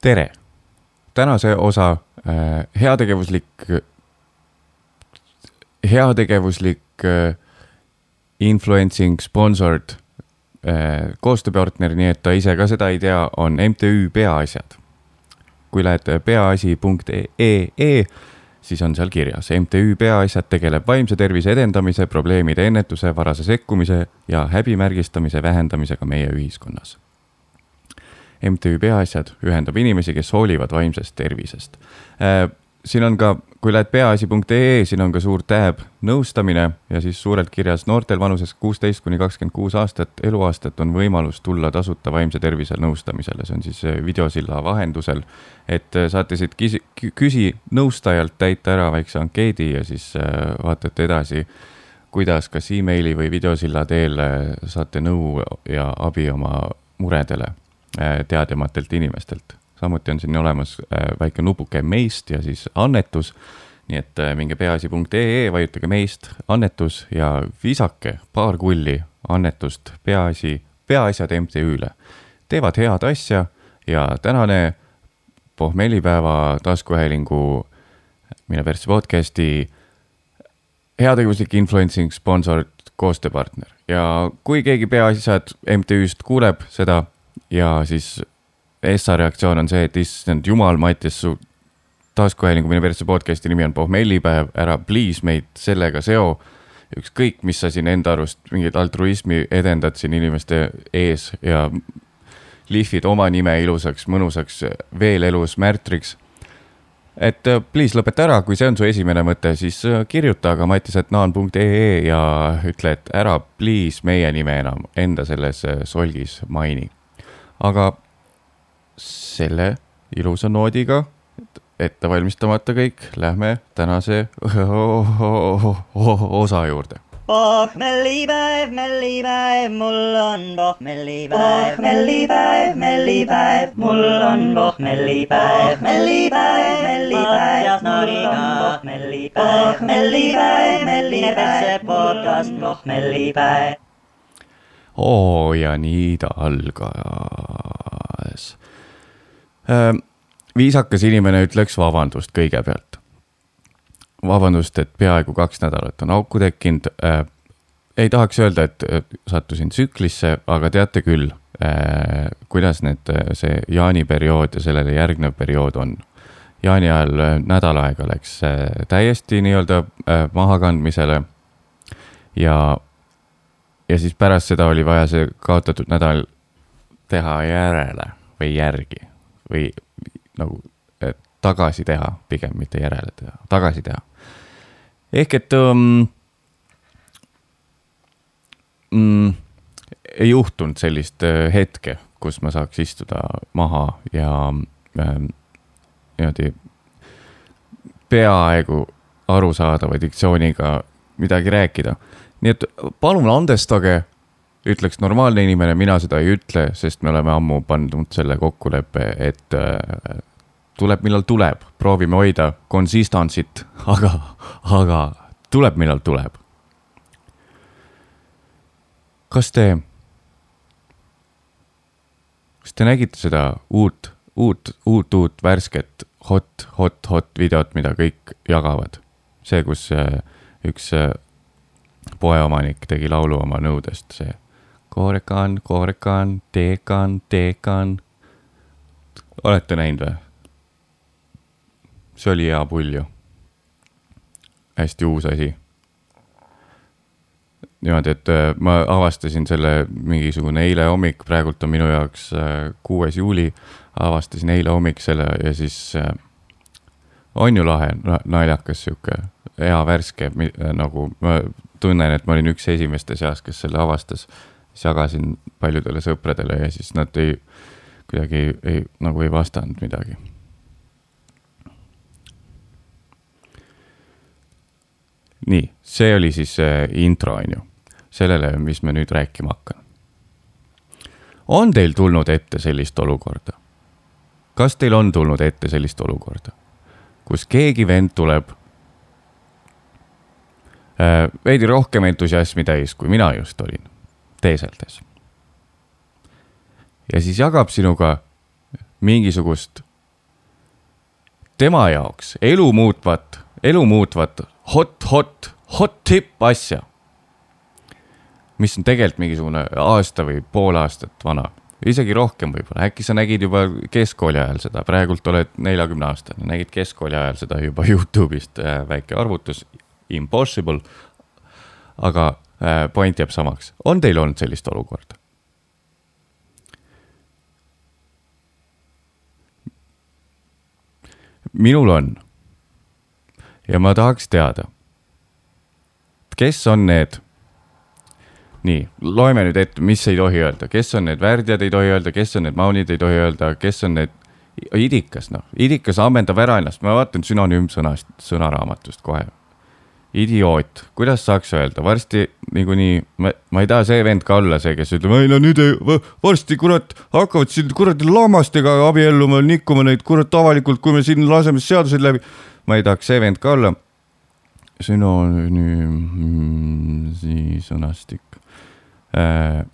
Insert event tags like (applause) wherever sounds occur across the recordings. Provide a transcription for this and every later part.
tere! tänase osa äh, heategevuslik, heategevuslik äh, influencing sponsored äh, koostööpartner, nii et ta ise ka seda ei tea, on MTÜ Peaasjad. kui lähed peaasi.ee, siis on seal kirjas MTÜ Peaasjad tegeleb vaimse tervise edendamise, probleemide ennetuse, varase sekkumise ja häbimärgistamise vähendamisega meie ühiskonnas MTÜ Peaasjad ühendab inimesi, kes hoolivad vaimsest tervisest. siin on ka, kui lähed peaasi.ee, siin on ka suur tääb nõustamine ja siis suurelt kirjas noortel vanuses kuusteist kuni kakskümmend kuus aastat, eluaastat on võimalus tulla tasuta vaimse tervise nõustamisele, see on siis videosilla vahendusel. et saate siit küsi, küsi nõustajalt täita ära väikse ankeedi ja siis vaatate edasi kuidas kas emaili või videosilla teel saate nõu ja abi oma muredele Äh, teadjamatelt inimestelt. samuti on siin olemas äh, väike nupuke meist ja siis annetus. nii et äh, minge peaasi.ee, vajutage meist, annetus ja visake paar kulli annetust peaasi, peaasjad MTÜ-le. teevad head asja ja tänane pohmellipäeva taskuhäälingu Mine Persse podcasti heategevuslik influencing sponsored koostööpartner ja kui keegi peaasjad MTÜ-st kuuleb seda ja siis Essa reaktsioon on see, et issand jumal, Mattias, su taskuhäälingu persse podcast'i nimi on pohmellipäev, ära please meid sellega seo. ükskõik, mis sa siin enda arust mingit altruismi edendad siin inimeste ees ja lihvid oma nime ilusaks, mõnusaks veel elus märtriks. et äh, please lõpeta ära, kui see on su esimene mõte, siis äh, kirjuta aga mattisetnaan.ee ja ütle, et ära please meie nime enam enda selles äh, solgis maini aga selle ilusa noodiga ette valmistamata kõik, lähme tänase (laughs) osa juurde. Pohmellipäev, mellipäev, mul on pohmellipäev, mellipäev, mellipäev, mul on pohmellipäev, mellipäev, mellipäev, mul on pohmellipäev, pohmellipäev, mellipäev, podcast pohmellipäev oo ja nii ta algas. viisakas inimene ütleks vabandust kõigepealt. vabandust, et peaaegu kaks nädalat on auku tekkinud. ei tahaks öelda, et sattusin tsüklisse, aga teate küll, kuidas need, see jaaniperiood ja sellele järgnev periood on jaani ajal nädal aega läks täiesti nii-öelda mahakandmisele. ja ja siis pärast seda oli vaja see kaotatud nädal teha järele või järgi või nagu tagasi teha, pigem mitte järele teha, tagasi teha. ehk et um, mm, ei juhtunud sellist uh, hetke, kus ma saaks istuda maha ja um, niimoodi peaaegu arusaadava diktsiooniga midagi rääkida nii et palun andestage, ütleks normaalne inimene, mina seda ei ütle, sest me oleme ammu pandud selle kokkuleppe, et äh, tuleb, millal tuleb, proovime hoida consistency't, (laughs) aga, aga tuleb, millal tuleb. kas te, kas te nägite seda uut, uut, uut, uut värsket hot, hot, hot videot, mida kõik jagavad? see, kus äh, üks äh, poeomanik tegi laulu oma nõudest, see koorekan, koorekan, teekan, teekan. olete näinud või? see oli hea pull ju. hästi uus asi. niimoodi, et äh, ma avastasin selle mingisugune eile hommik, praegult on minu jaoks äh, kuues juuli. avastasin eile hommik selle ja siis äh, on ju lahe, naljakas sihuke hea värske nagu ma tunnen, et ma olin üks esimeste seas, kes selle avastas. siis jagasin paljudele sõpradele ja siis nad ei, kuidagi ei, nagu ei vastanud midagi. nii, see oli siis see intro, on ju, sellele, mis me nüüd rääkima hakkan. on teil tulnud ette sellist olukorda? kas teil on tulnud ette sellist olukorda, kus keegi vend tuleb veidi rohkem entusiasmi täis, kui mina just olin teeseldes. ja siis jagab sinuga mingisugust tema jaoks elu muutvat, elu muutvat hot, hot, hot tipp asja. mis on tegelikult mingisugune aasta või pool aastat vana, isegi rohkem võib-olla, äkki sa nägid juba keskkooli ajal seda, praegult oled neljakümne aastane, nägid keskkooli ajal seda juba (laughs) Youtube'ist äh,, väike arvutus, impossible. aga äh, point jääb samaks, on teil olnud sellist olukorda? minul on. ja ma tahaks teada, kes on need nii, loeme nüüd ette, mis ei tohi öelda, kes on need värdjad, ei tohi öelda, kes on need maunid, ei tohi öelda, kes on need idikas, noh, idikas ammendab ära ennast, ma vaatan sünonüümsõnast, sõnaraamatust kohe. Idioot, kuidas saaks öelda, varsti niikuinii, ma, ma ei taha see vend ka olla see, kes ütleb, ei no nüüd ei, varsti kurat hakkavad siin kuradi lammastega abielluma, nikkuma neid kurat avalikult, kui me siin laseme seadused läbi. ma ei tahaks see vend ka olla. sünonüüm, siis sõnastik Äh,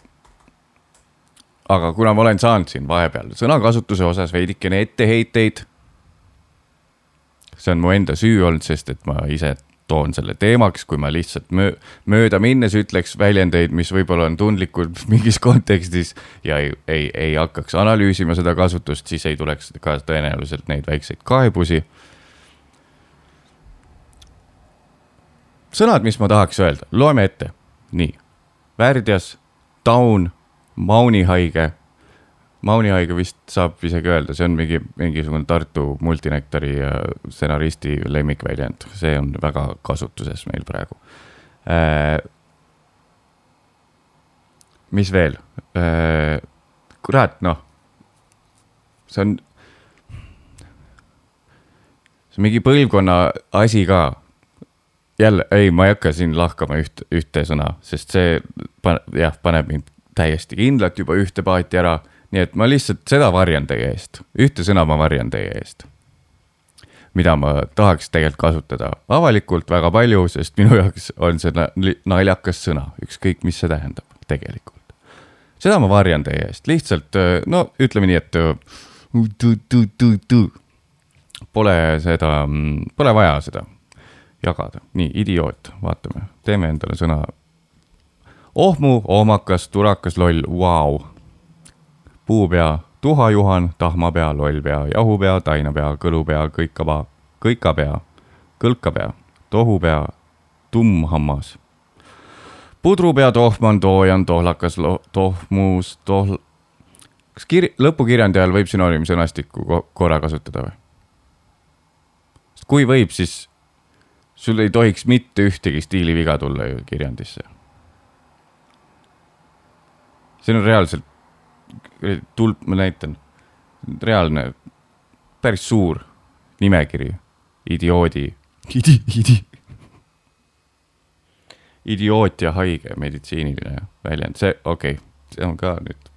aga kuna ma olen saanud siin vahepeal sõnakasutuse osas veidikene etteheiteid. see on mu enda süü olnud, sest et ma ise toon selle teemaks, kui ma lihtsalt möö, mööda minnes ütleks väljendeid, mis võib-olla on tundlikud (laughs) mingis kontekstis ja ei, ei, ei hakkaks analüüsima seda kasutust, siis ei tuleks ka tõenäoliselt neid väikseid kaebusi. sõnad, mis ma tahaks öelda, loeme ette, nii värdjas, taun, maunihaige. Maunihaige vist saab isegi öelda, see on mingi, mingisugune Tartu multinektari stsenaristi lemmikväljend, see on väga kasutuses meil praegu äh,. mis veel äh,? kurat, noh, see on, see on mingi põlvkonna asi ka jälle, ei, ma ei hakka siin lahkama üht, ühte sõna, sest see pan, jah, paneb mind täiesti kindlalt juba ühte paati ära. Nii et ma lihtsalt seda varjan teie eest, ühte sõna ma varjan teie eest. mida ma tahaks tegelikult kasutada avalikult väga palju, sest minu jaoks on see naljakas sõna, ükskõik, mis see tähendab tegelikult. seda ma varjan teie eest, lihtsalt no ütleme nii, et pole seda, pole vaja seda jagada. nii, idioot, vaatame, teeme endale sõna. ohmu, ohmakas, turakas, loll, vau. Puupea, tuhajuhan, tahmapea, lollpea, jahupea, tainapea, kõlupea, kõikapea, kõikapea, kõlkapea, tohupea, tummhammas. pudrupea, tohman, toojan, tohlakas, tohmus, tohl-. kas kir-, lõpukirjandi all võib sünonüümsõnastikku korra kasutada või? kui võib, siis sul ei tohiks mitte ühtegi stiiliviga tulla ju kirjandisse. siin on reaalselt, tulp, ma näitan, reaalne, päris suur nimekiri idioodi, idi, idi. idiootia haige meditsiiniline väljend, see, okei okay,, see on ka nüüd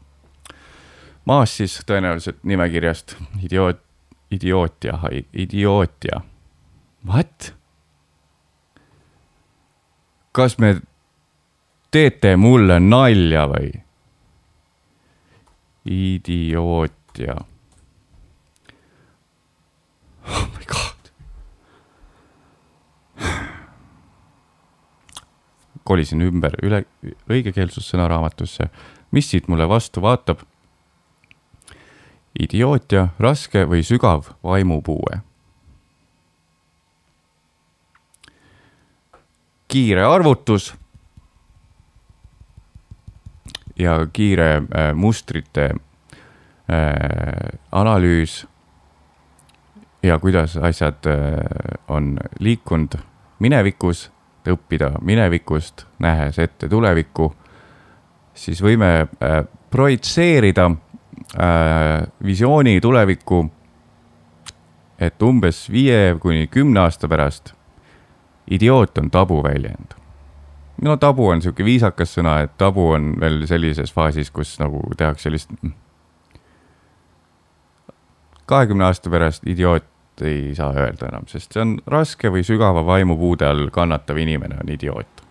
maas siis tõenäoliselt nimekirjast idioot, idiootia haige, idiootia. What? kas me teete mulle nalja või? Idiootia. Oh my god. kolisin ümber üle õigekeelsussõnaraamatusse, mis siit mulle vastu vaatab? idiootia, raske või sügav vaimupuue kiire arvutus ja kiire äh, mustrite äh, analüüs ja kuidas asjad äh, on liikunud minevikus, õppida minevikust, nähes ette tulevikku, siis võime äh, projitseerida äh, visiooni tulevikku, et umbes viie kuni kümne aasta pärast idioot on tabuväljend. No tabu on sihuke viisakas sõna, et tabu on veel sellises faasis, kus nagu tehakse sellist. kahekümne aasta pärast idioot ei saa öelda enam, sest see on raske või sügava vaimupuude all kannatav inimene on idioot.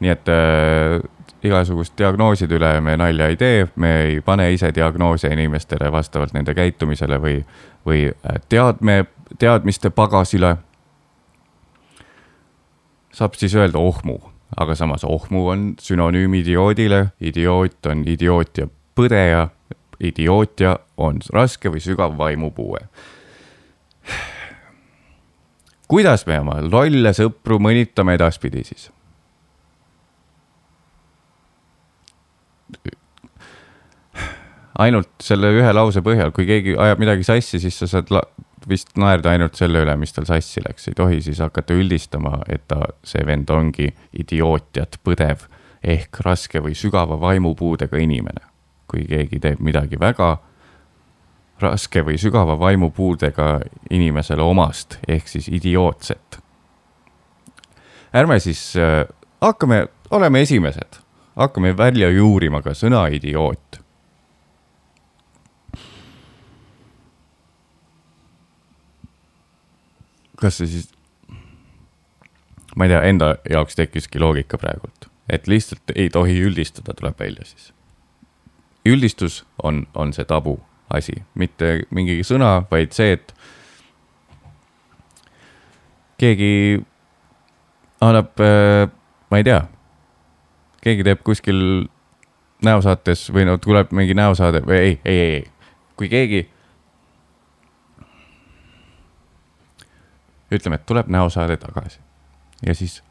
nii et äh, igasugust diagnooside üle me nalja ei tee, me ei pane ise diagnoose inimestele vastavalt nende käitumisele või, või äh, tead-, me teadmiste pagasile. saab siis öelda ohmu, aga samas ohmu on sünonüüm idioodile, idioot on idioot ja põdeja, idiootia on raske või sügav vaimupuue. kuidas me oma lolle sõpru mõnitame edaspidi siis? ainult selle ühe lause põhjal, kui keegi ajab midagi sassi, siis sa saad vist naerda ainult selle üle, mis tal sassi läks, ei tohi siis hakata üldistama, et ta, see vend ongi idiootiat põdev ehk raske või sügava vaimupuudega inimene. kui keegi teeb midagi väga raske või sügava vaimupuudega inimesele omast ehk siis idiootset. ärme siis äh, hakkame, oleme esimesed, hakkame välja juurima ka sõna idioot kas see siis, ma ei tea, enda jaoks tekkiski loogika praegult, et lihtsalt ei tohi üldistada, tuleb välja siis. üldistus on, on see tabu asi, mitte mingi sõna, vaid see, et keegi annab, äh, ma ei tea, keegi teeb kuskil näosaates või no tuleb mingi näosaade või ei, ei, ei, ei, kui keegi ütleme, et tuleb näosaade tagasi ja siis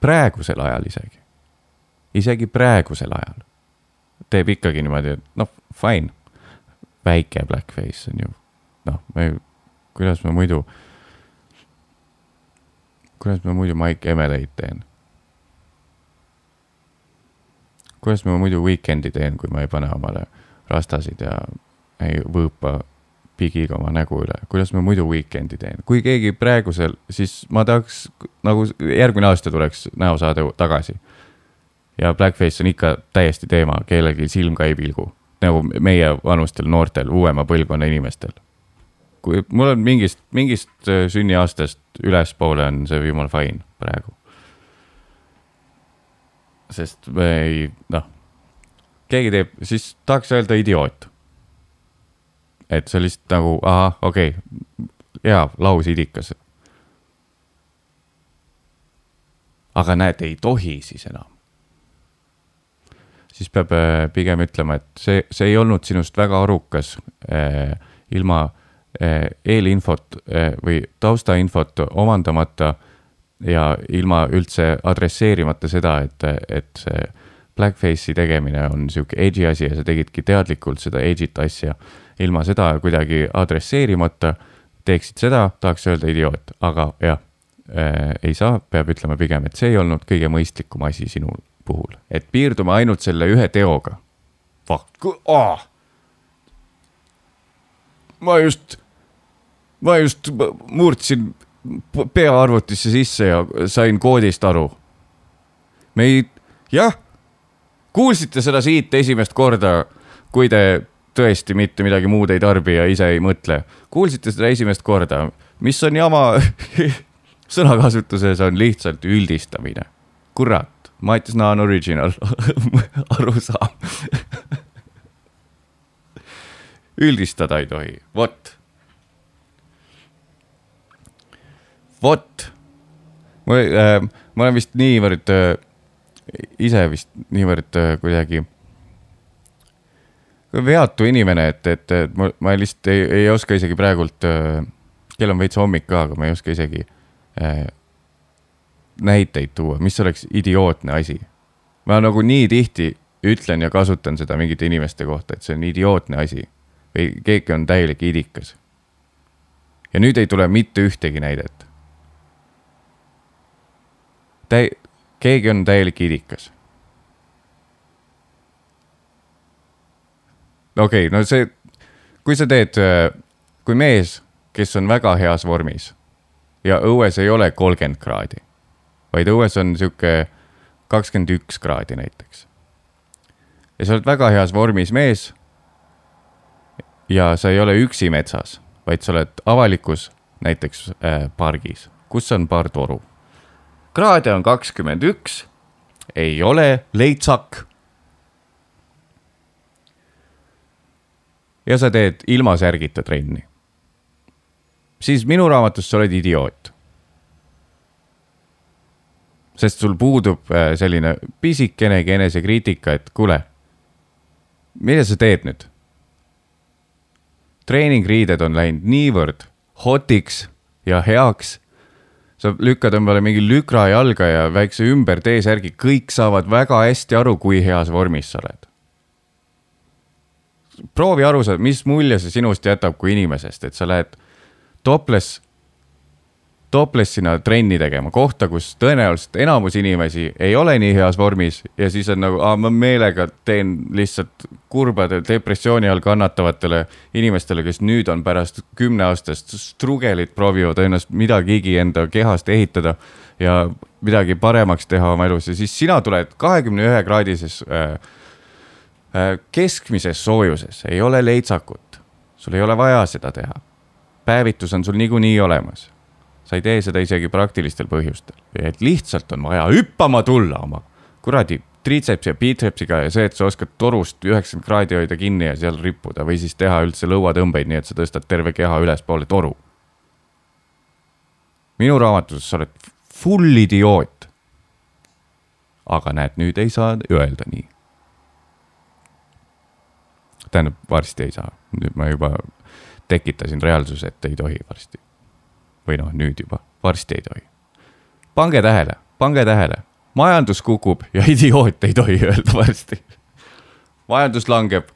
praegusel ajal isegi, isegi praegusel ajal teeb ikkagi niimoodi, et noh, fine, väike blackface on ju, noh, me, kuidas ma muidu, kuidas ma muidu Mike Emeleid teen? kuidas ma muidu Weekend'i teen, kui ma ei pane omale rastasid ja ei võõpa pigiga oma nägu üle, kuidas ma muidu weekend'i teen, kui keegi praegusel, siis ma tahaks nagu järgmine aasta tuleks näosaade tagasi. ja blackface on ikka täiesti teema, kellelgi silm ka ei pilgu, nagu meie vanustel noortel, uuema põlvkonna inimestel. kui mul on mingist, mingist äh, sünniaastast ülespoole on see jumala fine praegu. sest me ei, noh, keegi teeb, siis tahaks öelda idioot et see lihtsalt nagu, ahah, okei okay,, hea lausidikas. aga näed, ei tohi siis enam. siis peab äh, pigem ütlema, et see, see ei olnud sinust väga arukas eh, ilma eh, eelinfot eh, või taustainfot omandamata ja ilma üldse adresseerimata seda, et, et see blackface'i tegemine on sihuke edgy asi ja sa tegidki teadlikult seda edgy't asja ilma seda kuidagi adresseerimata teeksid seda, tahaks öelda idioot, aga jah äh,, ei saa, peab ütlema pigem, et see ei olnud kõige mõistlikum asi sinu puhul, et piirdume ainult selle ühe teoga. Oh. ma just, ma just murdsin pea arvutisse sisse ja sain koodist aru. me ei, jah, kuulsite seda siit esimest korda, kui te tõesti mitte midagi muud ei tarbi ja ise ei mõtle. kuulsite seda esimest korda, mis on jama (laughs) sõnakasutuses on lihtsalt üldistamine. kurat, Mattias Naan original (laughs) arusaam (laughs) üldistada ei tohi, vot. vot. ma äh,, ma olen vist niivõrd äh,, ise vist niivõrd äh, kuidagi veatu inimene, et, et, et ma, ma lihtsalt ei, ei oska isegi praegult äh,, kell on veits hommik ka, aga ma ei oska isegi äh, näiteid tuua, mis oleks idiootne asi. ma nagu nii tihti ütlen ja kasutan seda mingite inimeste kohta, et see on idiootne asi või keegi on täielik idikas. ja nüüd ei tule mitte ühtegi näidet. Täi-, keegi on täielik idikas okei okay,, no see, kui sa teed, äh, kui mees, kes on väga heas vormis ja õues ei ole kolmkümmend kraadi, vaid õues on sihuke kakskümmend üks kraadi näiteks. ja sa oled väga heas vormis mees. ja sa ei ole üksi metsas, vaid sa oled avalikus näiteks äh, pargis, kus on paar toru. Kraade on kakskümmend üks, ei ole leitsak ja sa teed ilma särgita trenni. siis minu raamatus sa oled idioot. sest sul puudub äh, selline pisikenegi enesekriitika, et kuule, mida sa teed nüüd? treeningriided on läinud niivõrd hotiks ja heaks. Sa lükkad endale mingi lükra jalga ja väikse ümber T-särgi, kõik saavad väga hästi aru, kui heas vormis sa oled. proovi aru saada, mis mulje see sinust jätab kui inimesest, et sa lähed topless toplessina trenni tegema, kohta, kus tõenäoliselt enamus inimesi ei ole nii heas vormis ja siis on nagu, ma meelega teen lihtsalt kurbade depressiooni all kannatavatele inimestele, kes nüüd on pärast kümneaastast strugelit proovivad ennast midagigi enda kehast ehitada ja midagi paremaks teha oma elus. Ja siis sina tuled kahekümne ühe kraadises äh, äh, keskmises soojuses, ei ole leitsakut, sul ei ole vaja seda teha. päevitus on sul niikuinii olemas sa ei tee seda isegi praktilistel põhjustel, et lihtsalt on vaja hüppama tulla oma kuradi triitsepsi ja biitsepsiga ja see, et sa oskad torust üheksakümmend kraadi hoida kinni ja seal rippuda või siis teha üldse lõuatõmbeid, nii et sa tõstad terve keha ülespoole toru. minu raamatus sa oled full idioot. aga näed, nüüd ei saa öelda nii. tähendab, varsti ei saa, nüüd ma juba tekitasin reaalsuse, et ei tohi varsti või noh, nüüd juba, varsti ei tohi. pange tähele, pange tähele, majandus kukub ja (laughs) idioot ei tohi öelda varsti. majandus langeb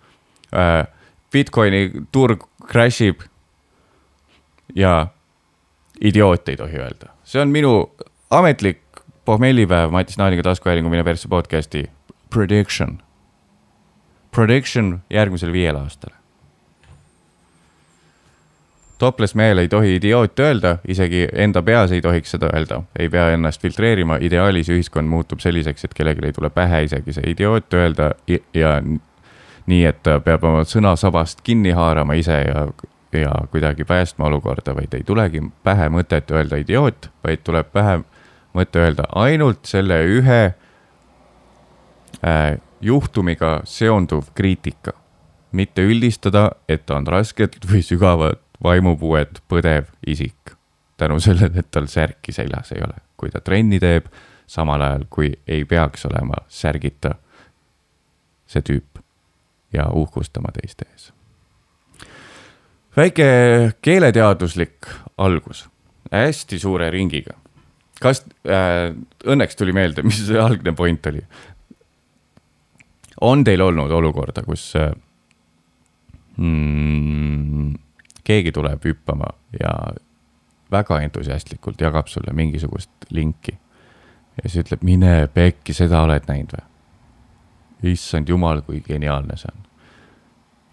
äh,, Bitcoini turg crash ib ja idioot ei tohi öelda, see on minu ametlik pohmellipäev Matis Naaniga taskuhäälingu Mine persse podcast'i prediction. Prediction järgmisel viiel aastal topless mehel ei tohi idioot öelda, isegi enda peas ei tohiks seda öelda, ei pea ennast filtreerima, ideaalis ühiskond muutub selliseks, et kellelgi ei tule pähe isegi see idioot öelda ja nii, et ta peab oma sõnasabast kinni haarama ise ja, ja kuidagi päästma olukorda, vaid ei tulegi pähe mõtet öelda idioot, vaid tuleb pähe mõte öelda ainult selle ühe äh, juhtumiga seonduv kriitika. mitte üldistada, et ta on raskelt või sügavalt vaimupuuet põdev isik tänu sellele, et tal särki seljas ei ole, kui ta trenni teeb, samal ajal kui ei peaks olema särgita see tüüp ja uhkustama teiste ees. väike keeleteaduslik algus, hästi suure ringiga. kas äh,, õnneks tuli meelde, mis see algne point oli? on teil olnud olukorda, kus äh, mm, keegi tuleb hüppama ja väga entusiastlikult jagab sulle mingisugust linki. ja siis ütleb, mine pekki, seda oled näinud või? issand jumal, kui geniaalne see on.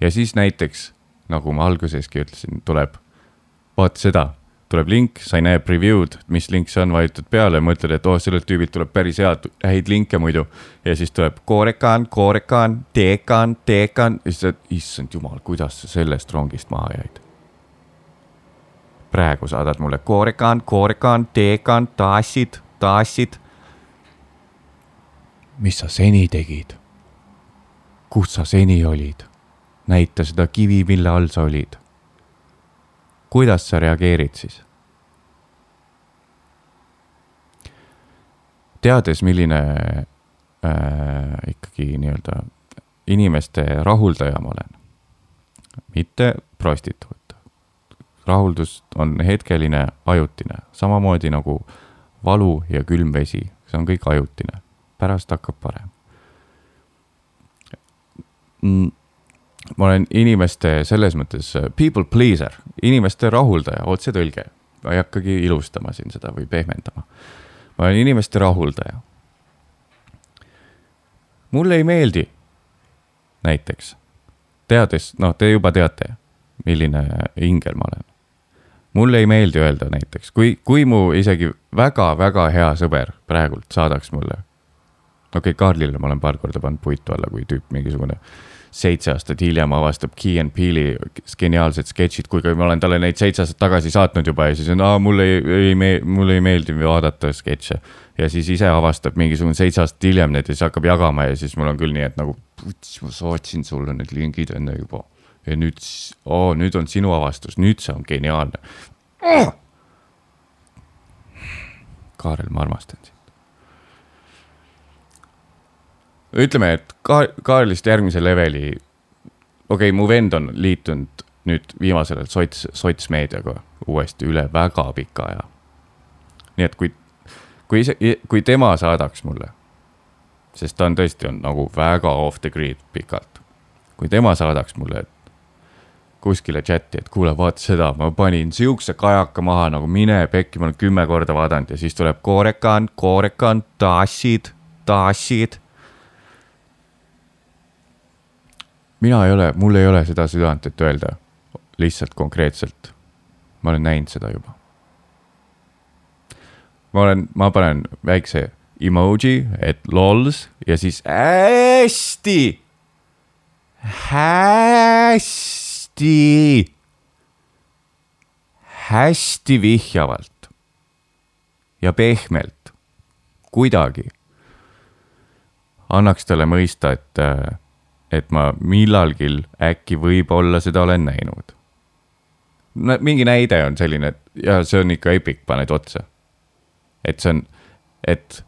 ja siis näiteks, nagu ma alguseski ütlesin, tuleb, vaata seda tuleb link, sa ei näe preview'd, mis link see on, vajutad peale, mõtled, et oh, sellelt tüübilt tuleb päris head, häid linke muidu. ja siis tuleb koorekaan, koorekaan, teekaan, teekaan ja siis, issand jumal, kuidas sa sellest rongist maha jäid praegu saadad mulle koorekaan, koorekaan, teekaan, taassid, taassid. mis sa seni tegid? kus sa seni olid? näita seda kivi, mille all sa olid. kuidas sa reageerid siis? teades, milline äh, ikkagi nii-öelda inimeste rahuldaja ma olen, mitte prostituut rahuldus on hetkeline, ajutine, samamoodi nagu valu ja külm vesi, see on kõik ajutine, pärast hakkab parem. Mm, ma olen inimeste selles mõttes äh, people pleaser, inimeste rahuldaja, otsetõlge. ma ei hakkagi ilustama siin seda või pehmendama. ma olen inimeste rahuldaja. mulle ei meeldi näiteks, teades, noh, te juba teate, milline ingel ma olen mulle ei meeldi öelda näiteks, kui, kui mu isegi väga-väga hea sõber praegult saadaks mulle. okei okay,, Kaarlile ma olen paar korda pannud puitu alla, kui tüüp mingisugune seitse aastat hiljem avastab Key and Peele'i geniaalsed sketšid, kuigi ma olen talle neid seitse aastat tagasi saatnud juba ja siis on, aa, mulle ei, ei meel-, mulle ei meeldi vaadata sketše. ja siis ise avastab mingisugune seitse aastat hiljem need ja siis hakkab jagama ja siis mul on küll nii, et nagu, ma saatsin sulle need lingid enne juba ja nüüd, oo, nüüd on sinu avastus, nüüd see on geniaalne. Kaarel, ma armastan sind. ütleme, et Ka-, Kaarelist järgmise leveli, okei okay,, mu vend on liitunud nüüd viimasel ajal sots, sotsmeediaga uuesti üle väga pika aja. nii et kui, kui ise, kui tema saadaks mulle, sest ta on tõesti on nagu väga off the grid pikalt. kui tema saadaks mulle kuskile chati, et kuule, vaata seda, ma panin siukse kajaka maha nagu mine pekki, ma olen kümme korda vaadanud ja siis tuleb koorekan, koorekan, tassid, tassid mina ei ole, mul ei ole seda südant, et öelda lihtsalt konkreetselt. ma olen näinud seda juba. ma olen, ma panen väikse emoji, et lols ja siis hästi, hästi, hästi vihjavalt ja pehmelt, kuidagi annaks talle mõista, et et ma millalgi äkki võib-olla seda olen näinud. no mingi näide on selline, et ja see on ikka epic, paned otsa. et see on, et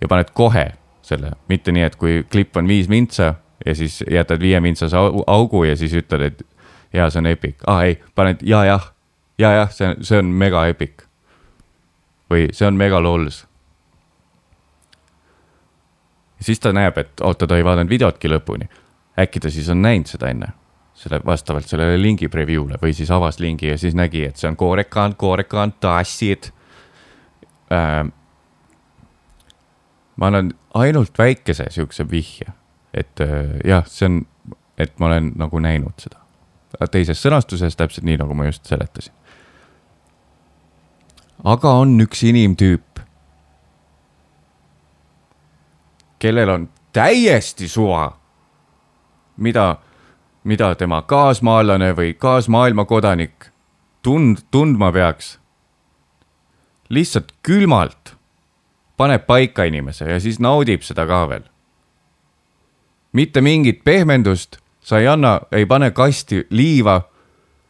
ja paned kohe selle, mitte nii, et kui klipp on viis mintsa ja siis jätad viie mintsase augu ja siis ütled, et ja see on epic, aa ah, ei, paned ja, jah, ja, jah, see, see on mega epic. või see on mega lols ja siis ta näeb, et oota, ta ei vaadanud videotki lõpuni. äkki ta siis on näinud seda enne, selle vastavalt sellele lingi preview'le või siis avas lingi ja siis nägi, et see on koorekaan, koorekaan, tassid ähm,. ma annan ainult väikese sihukese vihje, et äh, jah, see on, et ma olen nagu näinud seda. teises sõnastuses täpselt nii, nagu ma just seletasin. aga on üks inimtüüp, kellel on täiesti suva, mida, mida tema kaasmaalane või kaasmaailma kodanik tund-, tundma peaks. lihtsalt külmalt paneb paika inimese ja siis naudib seda ka veel. Mitte mingit pehmendust, sa ei anna, ei pane kasti liiva.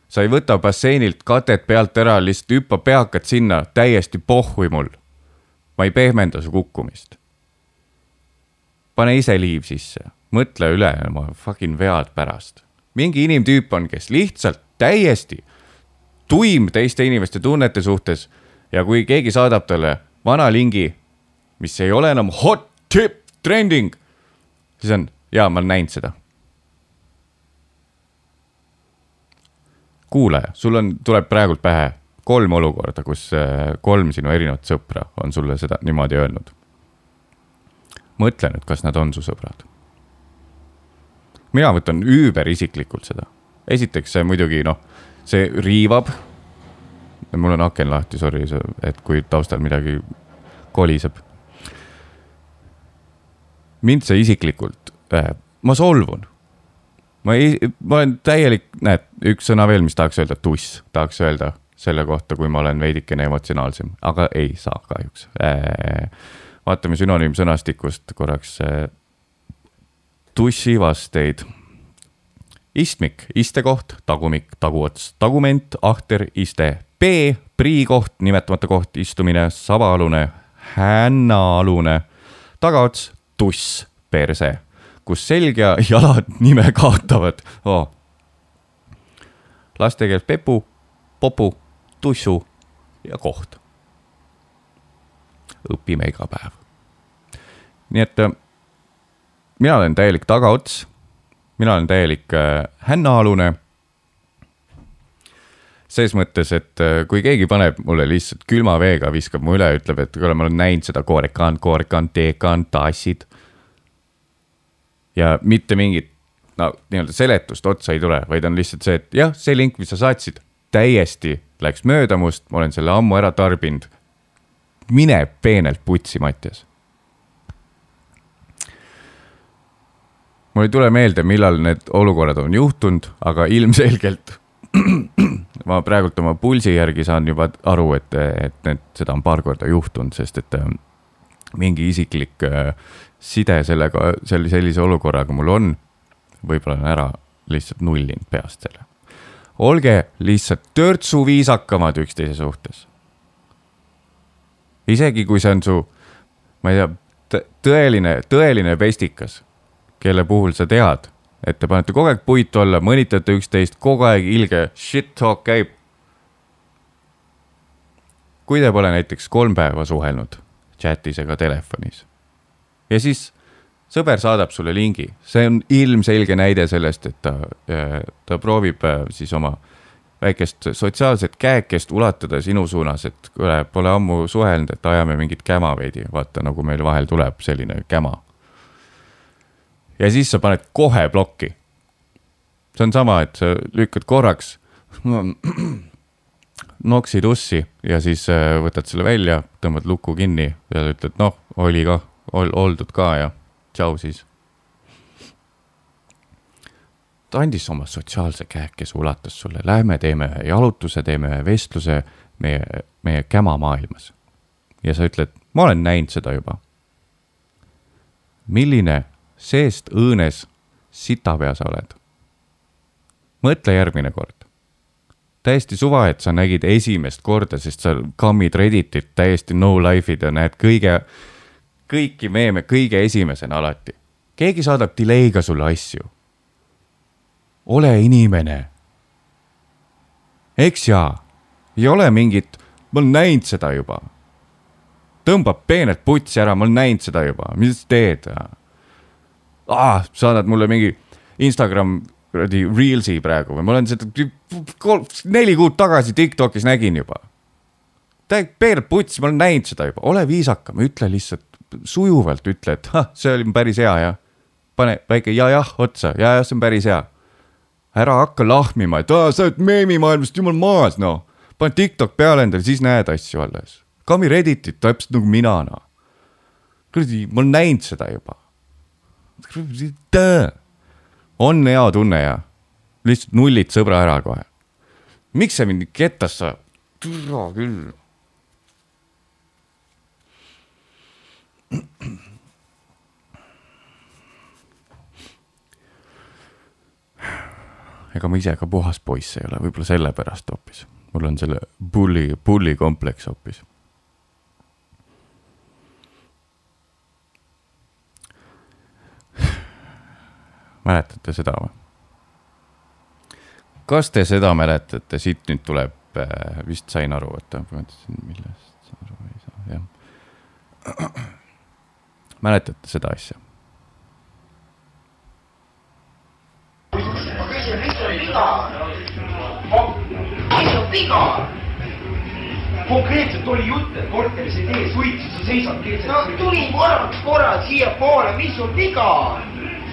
Sa ei võta basseinilt katet pealt ära, lihtsalt hüppa peakad sinna, täiesti pohhui mul. ma ei pehmenda su kukkumist. Pane ise liiv sisse, mõtle üle oma fucking vead pärast. mingi inimtüüp on, kes lihtsalt täiesti tuim teiste inimeste tunnete suhtes. Ja kui keegi saadab talle vana lingi, mis ei ole enam hot tip trending, siis on, jaa, ma olen näinud seda. kuulaja, sul on, tuleb praegult pähe kolm olukorda, kus äh, kolm sinu erinevat sõpra on sulle seda niimoodi öelnud mõtle nüüd, kas nad on su sõbrad. mina võtan üüberisiklikult seda. esiteks see muidugi noh, see riivab. mul on aken lahti, sorry, et kui taustal midagi koliseb. mind see isiklikult ma solvun. ma ei, ma olen täielik, näed, üks sõna veel, mis tahaks öelda, tuss, tahaks öelda selle kohta, kui ma olen veidikene emotsionaalsem, aga ei saa kahjuks äh, vaatame sünonüümsõnastikust korraks tussivasteid. istmik, istekoht, tagumik, taguots, tagument, ahter, iste. B, priikoht, nimetamata koht, istumine, sabaalune, hännaalune, tagaots, tuss, perse, kus selg ja (laughs) jalad nime kaotavad oh.. laste keeles pepu, popu, tussu ja koht õpime iga päev. nii et äh, mina olen täielik tagaots, mina olen täielik äh, hännaalune. ses mõttes, et äh, kui keegi paneb mulle lihtsalt külma veega, viskab mu üle, ütleb, et kuule, ma olen näinud seda koorekaan, koorekaan, teekaan, tassid. Ja mitte mingit no nii-öelda seletust otsa ei tule, vaid on lihtsalt see, et jah, see link, mis sa saatsid, täiesti läks mööda must, ma olen selle ammu ära tarbinud mine peenelt putsi, Mattias. mul ei tule meelde, millal need olukorrad on juhtunud, aga ilmselgelt (clears throat) ma praegult oma pulsi järgi saan juba aru, et, et need, seda on paar korda juhtunud, sest et äh, mingi isiklik äh, side sellega, selle, sellise olukorraga mul on. võib-olla olen ära lihtsalt nullinud peast selle. olge lihtsalt törtsu viisakamad üksteise suhtes. isegi kui see on su, ma ei tea, tõeline, tõeline pestikas, kelle puhul sa tead, et te panete kogu aeg puitu alla, mõnitate üksteist, kogu aeg ilge shit talk käib. kui te pole näiteks kolm päeva suhelnud chatis ega telefonis ja siis sõber saadab sulle lingi, see on ilmselge näide sellest, et ta, ta proovib äh, siis oma väikest sotsiaalset käekest ulatada sinu suunas, et kuule, pole ammu suhelnud, et ajame mingit käma veidi, vaata nagu meil vahel tuleb selline käma. ja siis sa paned kohe plokki. see on sama, et sa lükkad korraks (clears throat) noksid ussi ja siis äh, võtad selle välja, tõmbad luku kinni ja ütled, noh, oli kah ol, oldud ka ja tšau siis. ta andis oma sotsiaalse käekese, ulatas sulle, lähme teeme ühe jalutuse, teeme ühe vestluse meie, meie kämamaailmas. ja sa ütled, ma olen näinud seda juba. milline seest õõnes sitapea sa oled? mõtle järgmine kord täiesti suva, et sa nägid esimest korda, sest sa kammid Redditit täiesti no life'id ja näed kõige kõiki meeme kõige esimesena alati. keegi saadab delay'ga sulle asju. ole inimene. eks jaa, ei ole mingit, ma olen näinud seda juba. tõmbab peenelt putsi ära, ma olen näinud seda juba, mis teed ah,? saadad mulle mingi Instagram kuradi Reelsi praegu või ma olen seda kolm, neli kuud tagasi Tiktokis nägin juba. täiega peenelt putsi, ma olen näinud seda juba, ole viisakam, ütle lihtsalt sujuvalt ütle, et ah, see oli päris hea ja pane väike ja-jah otsa ja, jah, see on päris hea. ära hakka lahmima, et aa, sa oled meemimaailmast jumal maas, noh. pane TikTok peale endale, siis näed asju alles. Kami Redditit täpselt nagu mina, noh. kuradi, ma olen näinud seda juba. on hea tunne ja lihtsalt nullid sõbra ära kohe. miks sa mind ketas sa, türa küll (clears throat) ega ma ise ka puhas poiss ei ole, võib-olla sellepärast hoopis. mul on selle bulli, bulli kompleks hoopis. (sighs) mäletate seda või? kas te seda mäletate, siit nüüd tuleb, äh, vist sain aru, oota, ma mõtlesin, millest aru ei saa, jah. (clears throat) mäletate seda asja? mis on viga? konkreetselt oli jutt, et korteris ei tee suitsu, sa seisad keset. no tulin korraks korra siiapoole, mis sul viga on?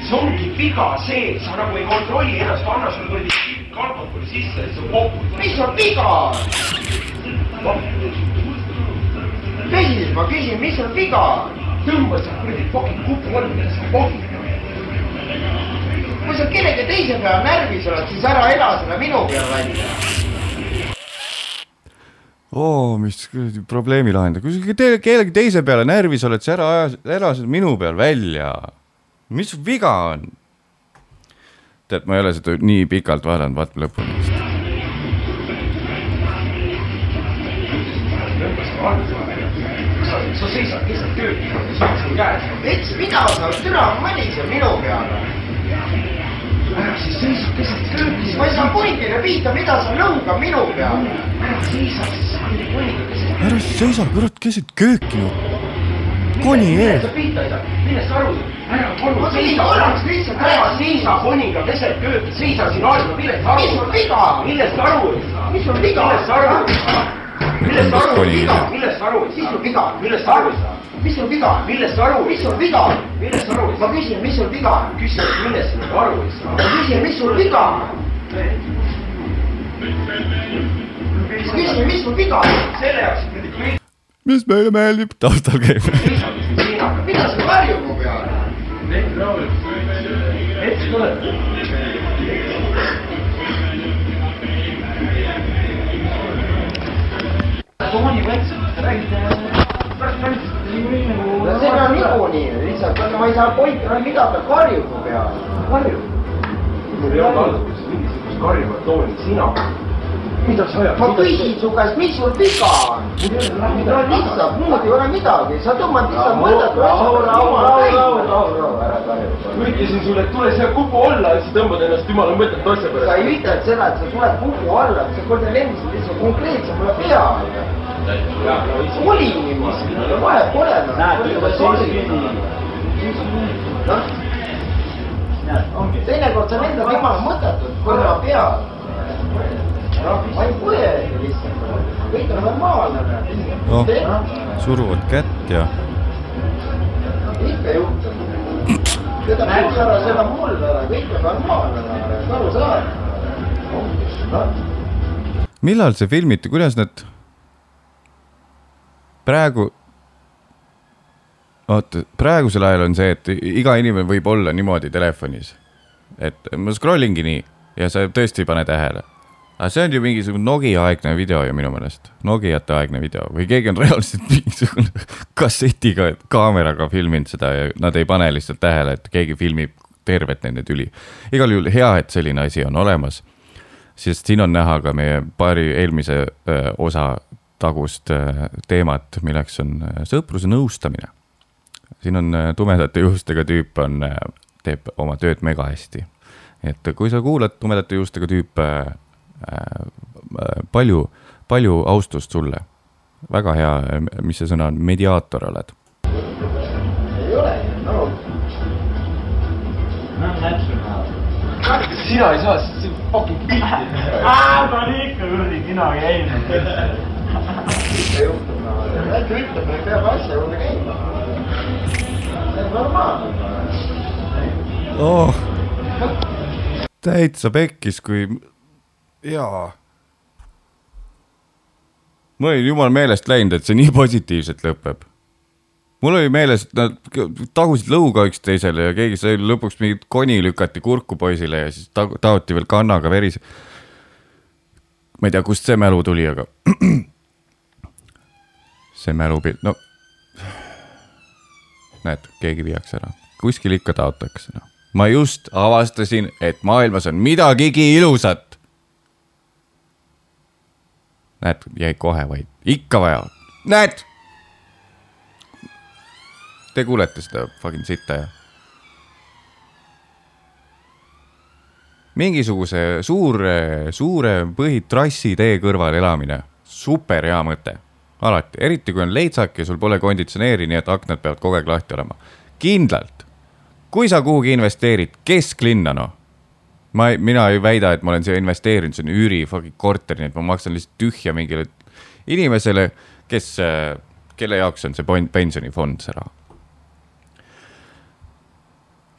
see ongi viga see, sa nagu ei kontrolli ennast, anna sulle kuradi alkoholi sisse ja siis sa popud. mis sul viga on? tõsiselt ma küsin, mis sul viga on? tõmba sealt kuradi pokid mida sa pokid kui sa kellegi teise peale närvis oled, siis ära ela seda minu peale välja oo, mis kuradi probleemi lahendada, kui sa te, kellegi teise peale närvis oled, siis ära aja, ära seda minu peal välja. mis viga on? tead, ma ei ole seda nii pikalt vaadanud, vaata lõpuni vist. Käes. eks mina saan, türa mõniseb minu peale. ära siis seisa keset kööki. ma ei saa punikene pihta, mida sa lõugad minu peale. ära seisa siis punikene keset. ära seisa, kurat, keset kööki ju. koni ees. sa pihta ei saa, millest sa aru saad? ära palun seisa. korraks lihtsalt ära seisa koniga keset kööki, seisa siin aega, millest sa aru mis sul viga on? millest sa aru ei saa? mis sul viga on? millest sa aru ei saa? Millest sa aru ei saa? millest sa aru ei saa? mis sul viga on? millest sa aru ei saa? mis sul viga on? millest sa aru, mis sul viga on? millest sa aru ei saa? ma küsin, mis sul viga on? küsin, millest sa aru ei saa? ma küsin, mis sul viga on? ma küsin, mis sul viga on? selle jaoks, et mis meile meeldib, taustal käib. mida sa varjud mu peale? No see on niikuinii lihtsalt, vaata ma ei saa pointi, mida ta karjub mu peale, karjub. mul ei olnud alguses mingisugust karjuvat tooni, sina. Mida sa ajad? ma küsin su käest, mis sul viga on? no lihtsalt muud ei ole midagi, sa tõmbad lihtsalt mõttetu rahu, asja rahu, rahu, rahu, peale rahu, rahu, ära karju. ma ütlesin sulle, et tule siia kupu alla ja siis tõmbad ennast jumala mõttetu asja sa ei ütelnud seda, et sa tuled kuhu alla, sa kord lendasid lihtsalt konkreetselt mulle peale. oli niimoodi, vahet pole. noh, teinekord sa lendad jumala mõttetult korra peale. Ma ei põe lihtsalt, kõik on normaalne. noh, suruvad kätt ja ikka juhtub. seda puhul ära, seda mulle ära, kõik on normaalne, aru saad? millal see filmiti, kuidas nad praegu, oota, praegusel ajal on see, et iga inimene võib olla niimoodi telefonis. et ma scroll ingi nii ja sa tõesti ei pane tähele. Aga see on ju mingisugune Nokia aegne video ju minu meelest, Nokiate aegne video või keegi on reaalselt (laughs) mingisugune kassetiga, kaameraga filminud seda ja nad ei pane lihtsalt tähele, et keegi filmib tervet nende tüli. igal juhul hea, et selline asi on olemas sest siin on näha ka meie paari eelmise öö, osa tagust öö, teemat, milleks on öö, sõpruse nõustamine. siin on tumedate juustega tüüp on, teeb oma tööd mega hästi. et kui sa kuulad tumedate juustega tüüpe äh,, palju, palju austust sulle. väga hea, mis see sõna on, mediaator oled. ei ole, no sina ei saa, see on fucking pilti. (laughs) ma olen ikka kuradi kino käinud. ikka juhtub, no väike ütleb, et peab asja juurde käima. see on normaalne. oh, täitsa pekkis, kui, jaa. mul oli jumal meelest läinud, et see nii positiivselt lõpeb. mul oli meeles, et nad tagusid lõuga üksteisele ja keegi sai lõpuks mingit koni lükati kurku poisile ja siis ta- taoti veel kannaga verise. ma ei tea, kust see mälu tuli, aga (clears throat) see mälupilt, no näed, keegi viiakse ära, kuskil ikka taotakse, noh. ma just avastasin, et maailmas on midagigi ilusat. näed, jäi kohe vaid, ikka vaja, näed. Te kuulete seda fucking sitta ja? mingisuguse suure, suure põhitrassi tee kõrval elamine, super hea mõte, alati, eriti kui on leitsak ja sul pole konditsioneeri, nii et aknad peavad kogu aeg lahti olema. kindlalt, kui sa kuhugi investeerid, kesklinna noh, ma mina ei väida, et ma olen siia investeerinud, see on üüri fucking korter, nii et ma maksan lihtsalt tühja mingile inimesele, kes, kelle jaoks on see pensionifond, see raha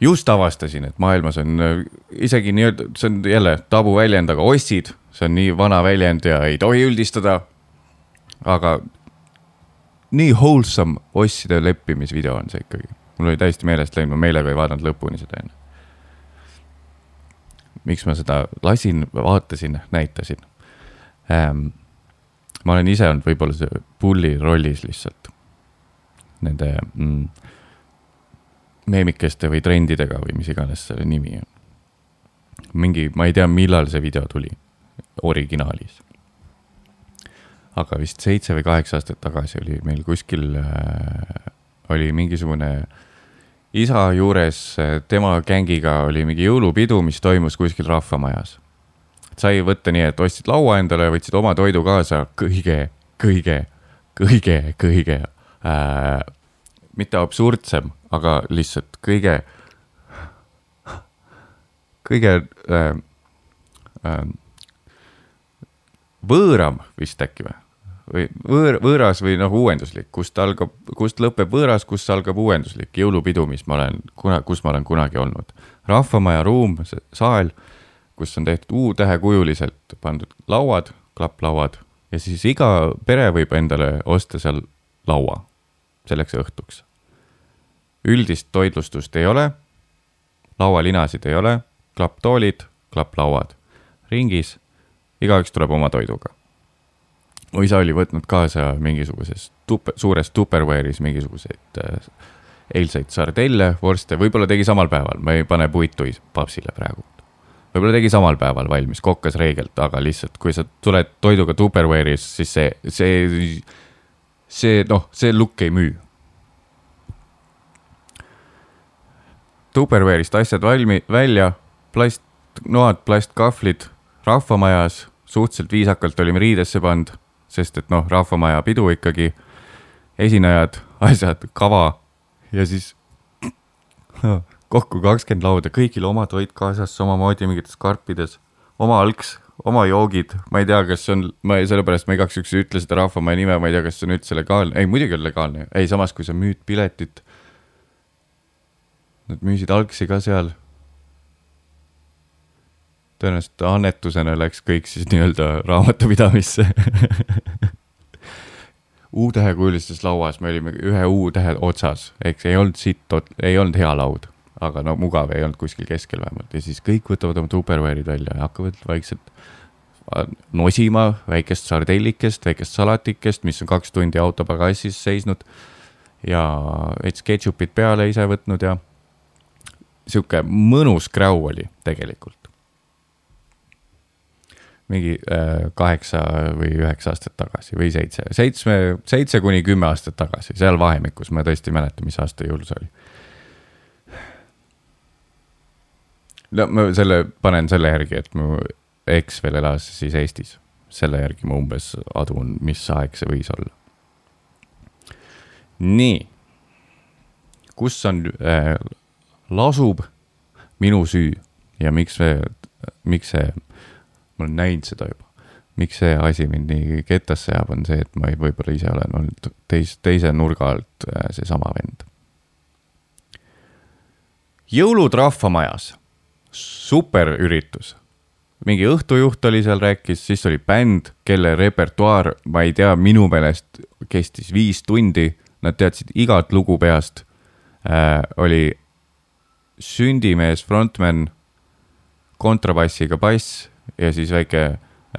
just avastasin, et maailmas on isegi nii-öelda, see on jälle tabuväljend, aga ossid, see on nii vana väljend ja ei tohi üldistada. aga nii wholesome osside leppimisvideo on see ikkagi, mul oli täiesti meelest läinud, ma meelega ei vaadanud lõpuni seda enne. Miks ma seda lasin, vaatasin, näitasin ähm,. ma olen ise olnud võib-olla see pulli rollis lihtsalt nende mm, meemikeste või trendidega või mis iganes selle nimi on. mingi, ma ei tea, millal see video tuli, originaalis. aga vist seitse või kaheksa aastat tagasi oli meil kuskil äh,, oli mingisugune isa juures, tema gängiga oli mingi jõulupidu, mis toimus kuskil rahvamajas. sai võtta nii, et ostsid laua endale, võtsid oma toidu kaasa, kõige, kõige, kõige, kõige äh, mitte absurdsem, aga lihtsalt kõige, kõige äh, äh, võõram vist äkki või? Või võõr, võõras või noh, uuenduslik, kust algab, kust lõpeb võõras, kust algab uuenduslik jõulupidu, mis ma olen kuna, kus ma olen kunagi olnud. rahvamaja ruum, saal, kus on tehtud U-tähekujuliselt pandud lauad, klapplauad ja siis iga pere võib endale osta seal laua selleks õhtuks üldist toitlustust ei ole, laualinasid ei ole, klapptoolid, klapplauad ringis, igaüks tuleb oma toiduga. Mu isa oli võtnud kaasa mingisuguses tupe, suures tupperware'is mingisuguseid äh, eilseid sardelle, vorste, võib-olla tegi samal päeval, ma ei pane puitu papsile praegu. võib-olla tegi samal päeval valmis, kokkas reegelt, aga lihtsalt, kui sa tuled toiduga Tupperware'is, siis see, see, see noh, see look ei müü. Tupperware'ist asjad valmi-, välja, plastnoad, plastkahvlid, rahvamajas, suhteliselt viisakalt olime riidesse pannud, sest et noh, rahvamaja pidu ikkagi, esinejad, (laughs) asjad, kava ja siis (clears throat) kokku kakskümmend lauda, kõigil oma toit kaasas, samamoodi mingites karpides, oma algs, oma joogid, ma ei tea, kas see on, ma ei, sellepärast ma igaks juhuks ei ütle seda rahvamaja nime, ma ei tea, kas see on üldse legaalne, ei muidugi on legaalne, ei samas, kui sa müüd piletit. Nad müüsid algsi ka seal. Tõenäoliselt annetusena läks kõik siis nii-öelda raamatupidamisse U-tähekujulises lauas me olime ühe U-tähe otsas, ehk see ei olnud sitt, ei olnud hea laud aga no mugav ei olnud kuskil keskel vähemalt ja siis kõik võtavad oma Tupperware'id välja ja hakkavad vaikselt nosima väikest sardellikest, väikest salatikest, mis on kaks tundi auto pagassis seisnud. ja veits ketšupit peale ise võtnud ja sihuke mõnus kräu oli tegelikult. Mingi äh, kaheksa või üheksa aastat tagasi või seitse, seitsme, seitse kuni kümme aastat tagasi, seal vahemikus, ma tõesti ei mäleta, mis aasta jõul see oli no ma selle panen selle järgi, et mu eks veel elas siis Eestis. selle järgi ma umbes adun, mis aeg see võis olla. nii, kus on äh,, lasub minu süü ja miks see, miks see, ma olen näinud seda juba miks see asi mind nii kettasse ajab, on see, et ma võib-olla ise olen olnud teis-, teise nurga alt äh, seesama vend. jõulud rahvamajas superüritus. mingi õhtujuht oli seal, rääkis, siis oli bänd, kelle repertuaar, ma ei tea, minu meelest kestis viis tundi, nad teadsid igat lugu peast äh,. oli sündimees, frontman, kontrabassiga bass ja siis väike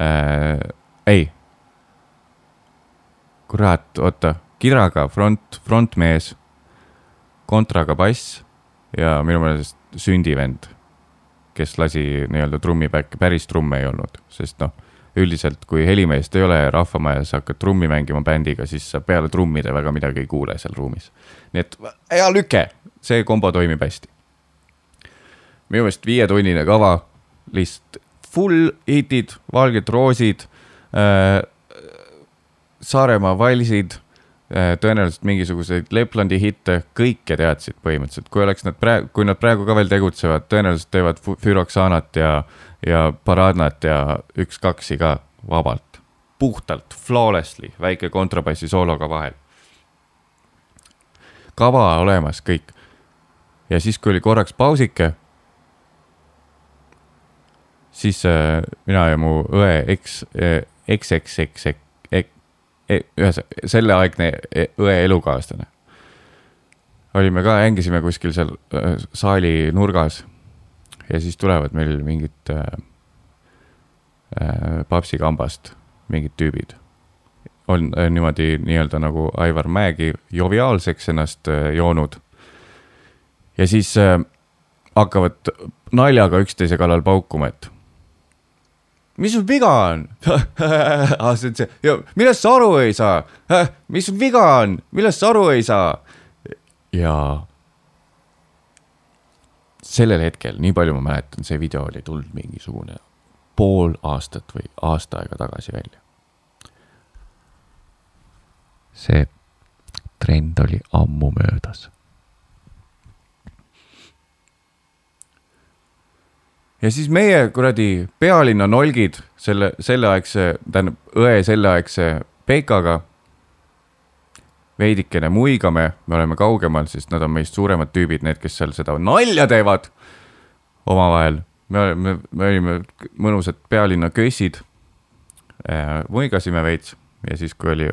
äh,, ei. kurat, oota, kiraga front, frontmees, kontraga bass ja minu meelest sündivend kes lasi nii-öelda trummi back'i, päris trumme ei olnud, sest noh, üldiselt kui helimeest ei ole ja rahvamajas hakkad trummi mängima bändiga, siis sa peale trummide väga midagi ei kuule seal ruumis. nii et hea lüke, see kombo toimib hästi. minu meelest viietunnine kava, lihtsalt full hitid, Valged roosid äh,, Saaremaa valsid Äh, tõenäoliselt mingisuguseid Leplandi hitte, kõike teadsid põhimõtteliselt, kui oleks nad praegu, kui nad praegu ka veel tegutsevad, tõenäoliselt teevad Füroxanat ja, ja Paradnat ja üks-kaksi ka vabalt. puhtalt, flawlessly, väike kontrabassi soologa vahel. kava olemas, kõik. ja siis, kui oli korraks pausike, siis äh, mina ja mu õe eks äh,, eks, eks, eks, eks ühesõnaga, selleaegne e, õe elukaaslane. olime ka, hängisime kuskil seal saali nurgas ja siis tulevad meil mingid äh, äh, papsikambast mingid tüübid. on äh, niimoodi nii-öelda nagu Aivar Mäegi joviaalseks ennast äh, joonud. ja siis äh, hakkavad naljaga üksteise kallal paukuma, et mis sul viga on (laughs) ah, see on see, millest sa aru ei saa? (laughs) mis sul viga on, millest sa aru ei saa? ja sellel hetkel, nii palju ma mäletan, see video oli tulnud mingisugune pool aastat või aasta aega tagasi välja. see trend oli ammu möödas ja siis meie kuradi pealinna nolgid selle, selleaegse, tähendab õe selleaegse Peikaga. veidikene muigame, me oleme kaugemal, sest nad on meist suuremad tüübid, need, kes seal seda nalja teevad omavahel. me olime, me olime mõnusad pealinna kössid äh,. muigasime veits ja siis, kui oli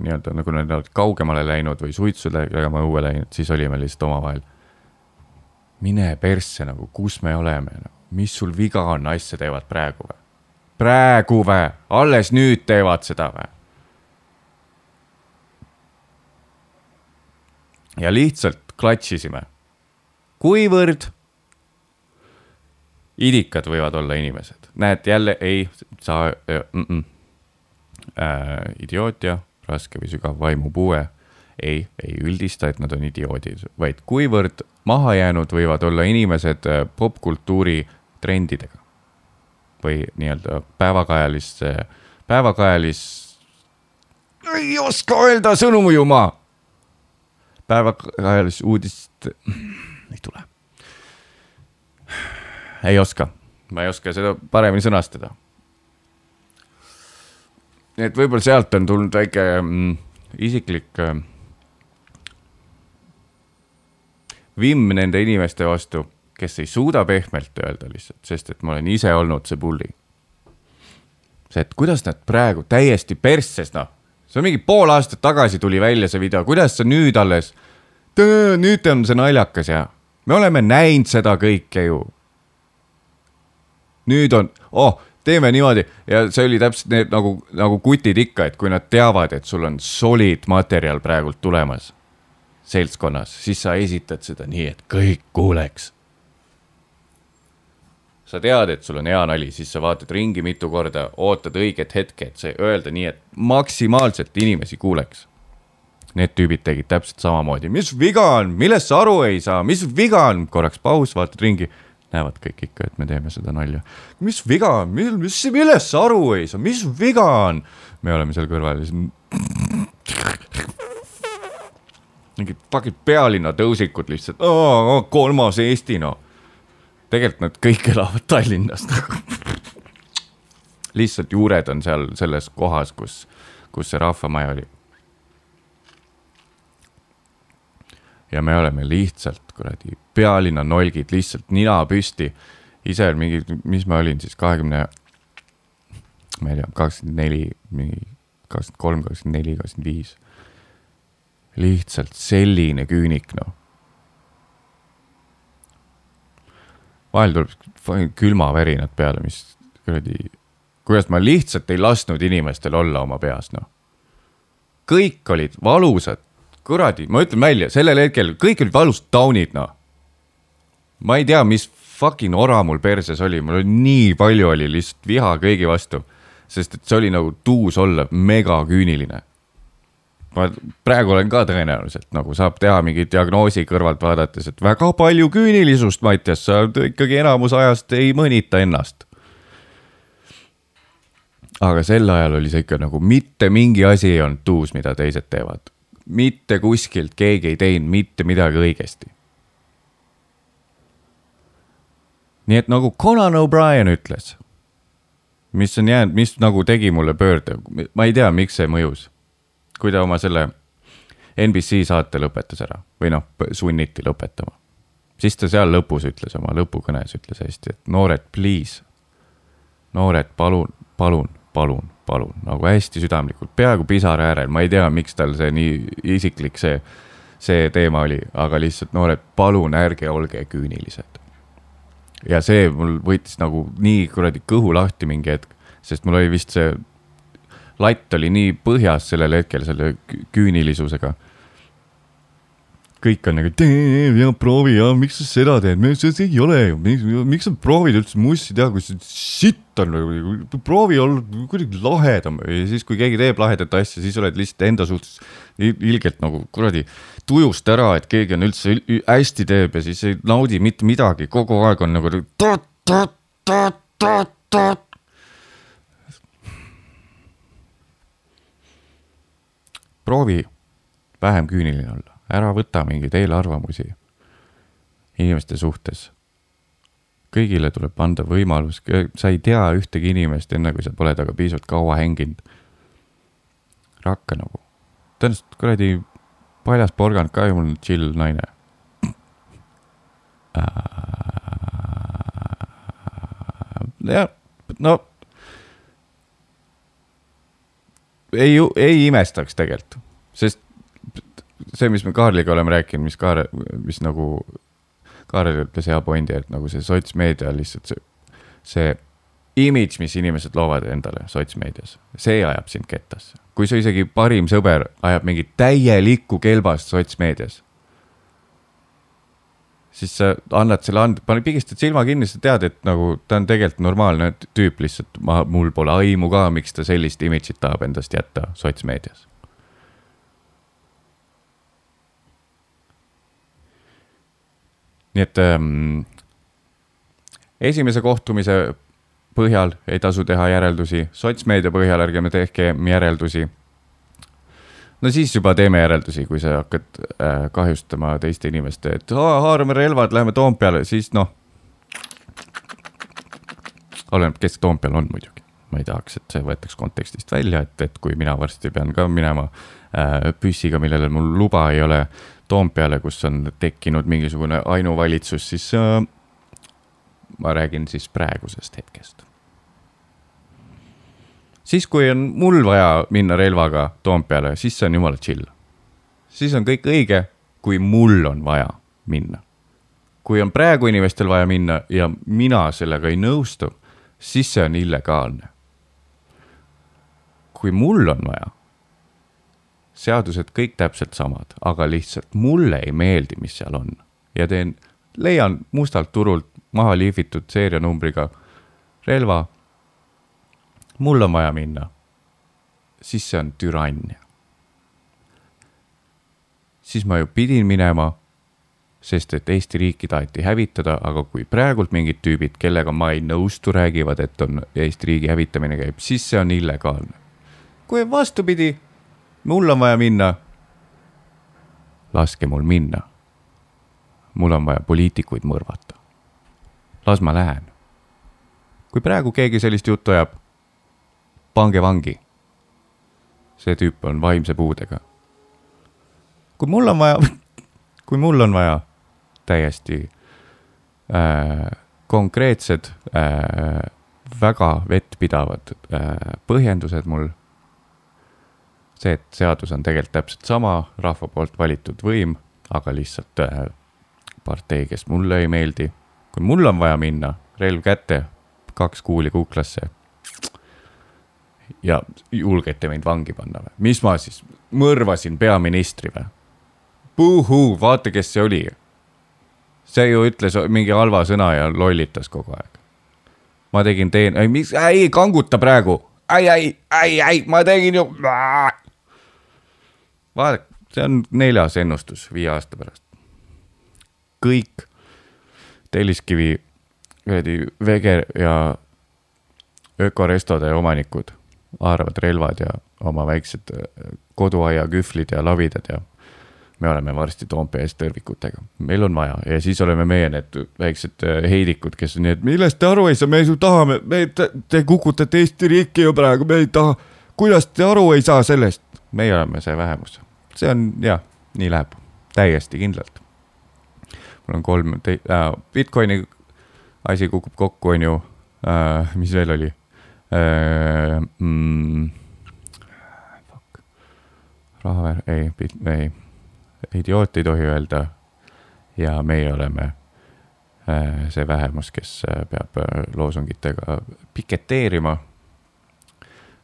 nii-öelda nagu nad olid kaugemale läinud või suitsu tegema õue läinud, siis olime lihtsalt omavahel. mine persse nagu, kus me oleme nagu mis sul viga on, asja teevad praegu või? praegu või? alles nüüd teevad seda või? ja lihtsalt klatšisime. kuivõrd idikad võivad olla inimesed, näed jälle ei saa mm, -mm. Äh, idiootia, raske või sügav vaimupuue. ei, ei üldista, et nad on idioodid, vaid kuivõrd mahajäänud võivad olla inimesed äh, popkultuuri trendidega või nii-öelda päevakajalisse, päevakajalis. ei oska öelda sõnu ju ma. päevakajalist uudist, ei tule. ei oska, ma ei oska seda paremini sõnastada. nii et võib-olla sealt on tulnud väike mm, isiklik äh, vimm nende inimeste vastu, kes ei suuda pehmelt öelda lihtsalt, sest et ma olen ise olnud see bully. see, et kuidas nad praegu täiesti persses, noh, see on mingi pool aastat tagasi tuli välja see video, kuidas sa nüüd alles, nüüd on see naljakas ja me oleme näinud seda kõike ju. nüüd on, oh, teeme niimoodi ja see oli täpselt need nagu, nagu kutid ikka, et kui nad teavad, et sul on solid materjal praegult tulemas seltskonnas, siis sa esitad seda nii, et kõik kuuleks. Sa tead, et sul on hea nali, siis sa vaatad ringi mitu korda, ootad õiget hetke, et see öelda nii, et maksimaalselt inimesi kuuleks. Need tüübid tegid täpselt samamoodi, mis viga on, millest sa aru ei saa, mis viga on, korraks paus, vaatad ringi, näevad kõik ikka, et me teeme seda nalja. mis viga on, mis, mis, millest sa aru ei saa, mis viga on? me oleme seal kõrval ja siis mingid fucking pealinna tõusikud lihtsalt, kolmas Eesti noh. Tegelikult nad kõik elavad Tallinnas. lihtsalt juured on seal selles kohas, kus, kus see rahvamaja oli. ja me oleme lihtsalt kuradi pealinna nolgid, lihtsalt nina püsti. ise mingi, mis ma olin siis kahekümne, ma ei tea, kakskümmend neli, mingi kakskümmend kolm, kakskümmend neli, kakskümmend viis lihtsalt selline küünik, noh. Vahel tuleb külmavärinad peale, mis kuradi, kuidas ma lihtsalt ei lasknud inimestel olla oma peas, noh. kõik olid valusad, kuradi, ma ütlen välja, sellel hetkel kõik olid valusad taunid, noh. ma ei tea, mis fucking ora mul perses oli, mul oli nii palju oli lihtsalt viha kõigi vastu, sest et see oli nagu tuus olla megaküüniline ma praegu olen ka tõenäoliselt nagu saab teha mingi diagnoosi kõrvalt vaadates, et väga palju küünilisust, Mattias, sa ikkagi enamus ajast ei mõnita ennast. aga sel ajal oli see ikka nagu mitte mingi asi ei olnud tuus, mida teised teevad. mitte kuskilt keegi ei teinud mitte midagi õigesti. nii et nagu Conan O'Brien ütles, mis on jäänud, mis nagu tegi mulle pöörde, ma ei tea, miks see mõjus kui ta oma selle NBC saate lõpetas ära või noh, sunniti lõpetama. siis ta seal lõpus ütles oma lõpukõnes ütles hästi, et noored, please. noored, palun, palun, palun, palun nagu hästi südamlikult, peaaegu pisara äärel, ma ei tea, miks tal see nii isiklik see, see teema oli, aga lihtsalt noored, palun ärge olge küünilised. ja see mul võttis nagu nii kuradi kõhu lahti mingi hetk, sest mul oli vist see latt oli nii põhjas sellel hetkel selle kü- küünilisusega. kõik on nagu tee ja proovi ja miks sa seda teed, see ei ole ju, miks sa proovid üldse mussi teha, kui see sitt on, proovi olla kuidagi lahedam ja siis, kui keegi teeb lahedat asja, siis oled lihtsalt enda suhtes il- ilgelt nagu kuradi tujust ära, et keegi on üldse ül- hästi teeb ja siis ei naudi mitte midagi, kogu aeg on nagu proovi vähem küüniline olla, ära võta mingeid eelarvamusi inimeste suhtes. kõigile tuleb anda võimalus, sa ei tea ühtegi inimest, enne kui sa pole temaga piisavalt kaua hänginud. rakka nagu, tõenäoliselt kuradi paljas porgand ka ju mul on chill naine. jah, no ei, ei imestaks tegelikult, sest see, mis me Kaarliga oleme rääkinud, mis Kaar, mis nagu Kaarel ütles hea pointi, et nagu see sotsmeedia lihtsalt see, see imidž, mis inimesed loovad endale sotsmeedias, see ajab sind kettasse. kui su isegi parim sõber ajab mingit täielikku kelbast sotsmeedias, siis sa annad selle and-, pane, pigistad silma kinni, sa tead, et nagu ta on tegelikult normaalne tüüp, lihtsalt. Ma, mul pole aimu ka, miks ta sellist imidžit tahab endast jätta sotsmeedias. nii et ähm, esimese kohtumise põhjal ei tasu teha järeldusi, sotsmeedia põhjal ärgem tehkem järeldusi no siis juba teeme järeldusi, kui sa hakkad äh, kahjustama teiste inimeste, et "Aa, haarame relvad, läheme Toompeale, siis noh. oleneb, kes Toompeal on muidugi, ma ei tahaks, et see võetaks kontekstist välja, et, et kui mina varsti pean ka minema äh, püssiga, millele mul luba ei ole Toompeale, kus on tekkinud mingisugune ainuvalitsus, siis äh, ma räägin siis praegusest hetkest siis, kui on mul vaja minna relvaga Toompeale, siis see on jumala chill. siis on kõik õige, kui mul on vaja minna. kui on praegu inimestel vaja minna ja mina sellega ei nõustu, siis see on illegaalne. kui mul on vaja, seadused kõik täpselt samad, aga lihtsalt mulle ei meeldi, mis seal on ja teen, leian mustalt turult maha lihvitud seerianumbriga relva mul on vaja minna, siis see on türannia. siis ma ju pidin minema, sest et Eesti riiki taheti hävitada, aga kui praegult mingid tüübid, kellega ma ei nõustu, räägivad, et on Eesti riigi hävitamine käib, siis see on illegaalne. kui vastupidi, mul on vaja minna, laske mul minna. mul on vaja poliitikuid mõrvata. las ma lähen. kui praegu keegi sellist juttu ajab pange vangi. see tüüp on vaimse puudega. kui mul on vaja, (laughs) kui mul on vaja täiesti äh, konkreetsed äh,, väga vettpidavad äh, põhjendused mul. see, et seadus on tegelikult täpselt sama, rahva poolt valitud võim, aga lihtsalt äh, partei, kes mulle ei meeldi. kui mul on vaja minna, relv kätte, kaks kuuli kuklasse ja julgete mind vangi panna või? mis ma siis, mõrvasin peaministri või? puhuu, vaata, kes see oli. see ju ütles mingi halva sõna ja lollitas kogu aeg. ma tegin teen-, ei mis, ei kanguta praegu, ei, ei, ei, ei, ma tegin ju. vaadake, see on neljas ennustus viie aasta pärast. kõik Telliskivi kuradi vege ja ökorestode omanikud haaravad relvad ja oma väiksed äh, koduaia kühvlid ja lavidad ja me oleme varsti Toompea ees tõrvikutega, meil on vaja. Ja siis oleme meie need väiksed äh, heidikud, kes on nii, et millest te aru ei saa, me ju tahame, me, te kukutate Eesti riiki ju praegu, me ei taha, kuidas te aru ei saa sellest? meie oleme see vähemus, see on jah, nii läheb, täiesti kindlalt. mul on kolm te- äh,, Bitcoini asi kukub kokku, on ju. Äh,, mis veel oli? Mm, fuck. raha, ei, ei, idioot ei tohi öelda. ja meie oleme äh, see vähemus, kes äh, peab äh, loosungitega piketeerima.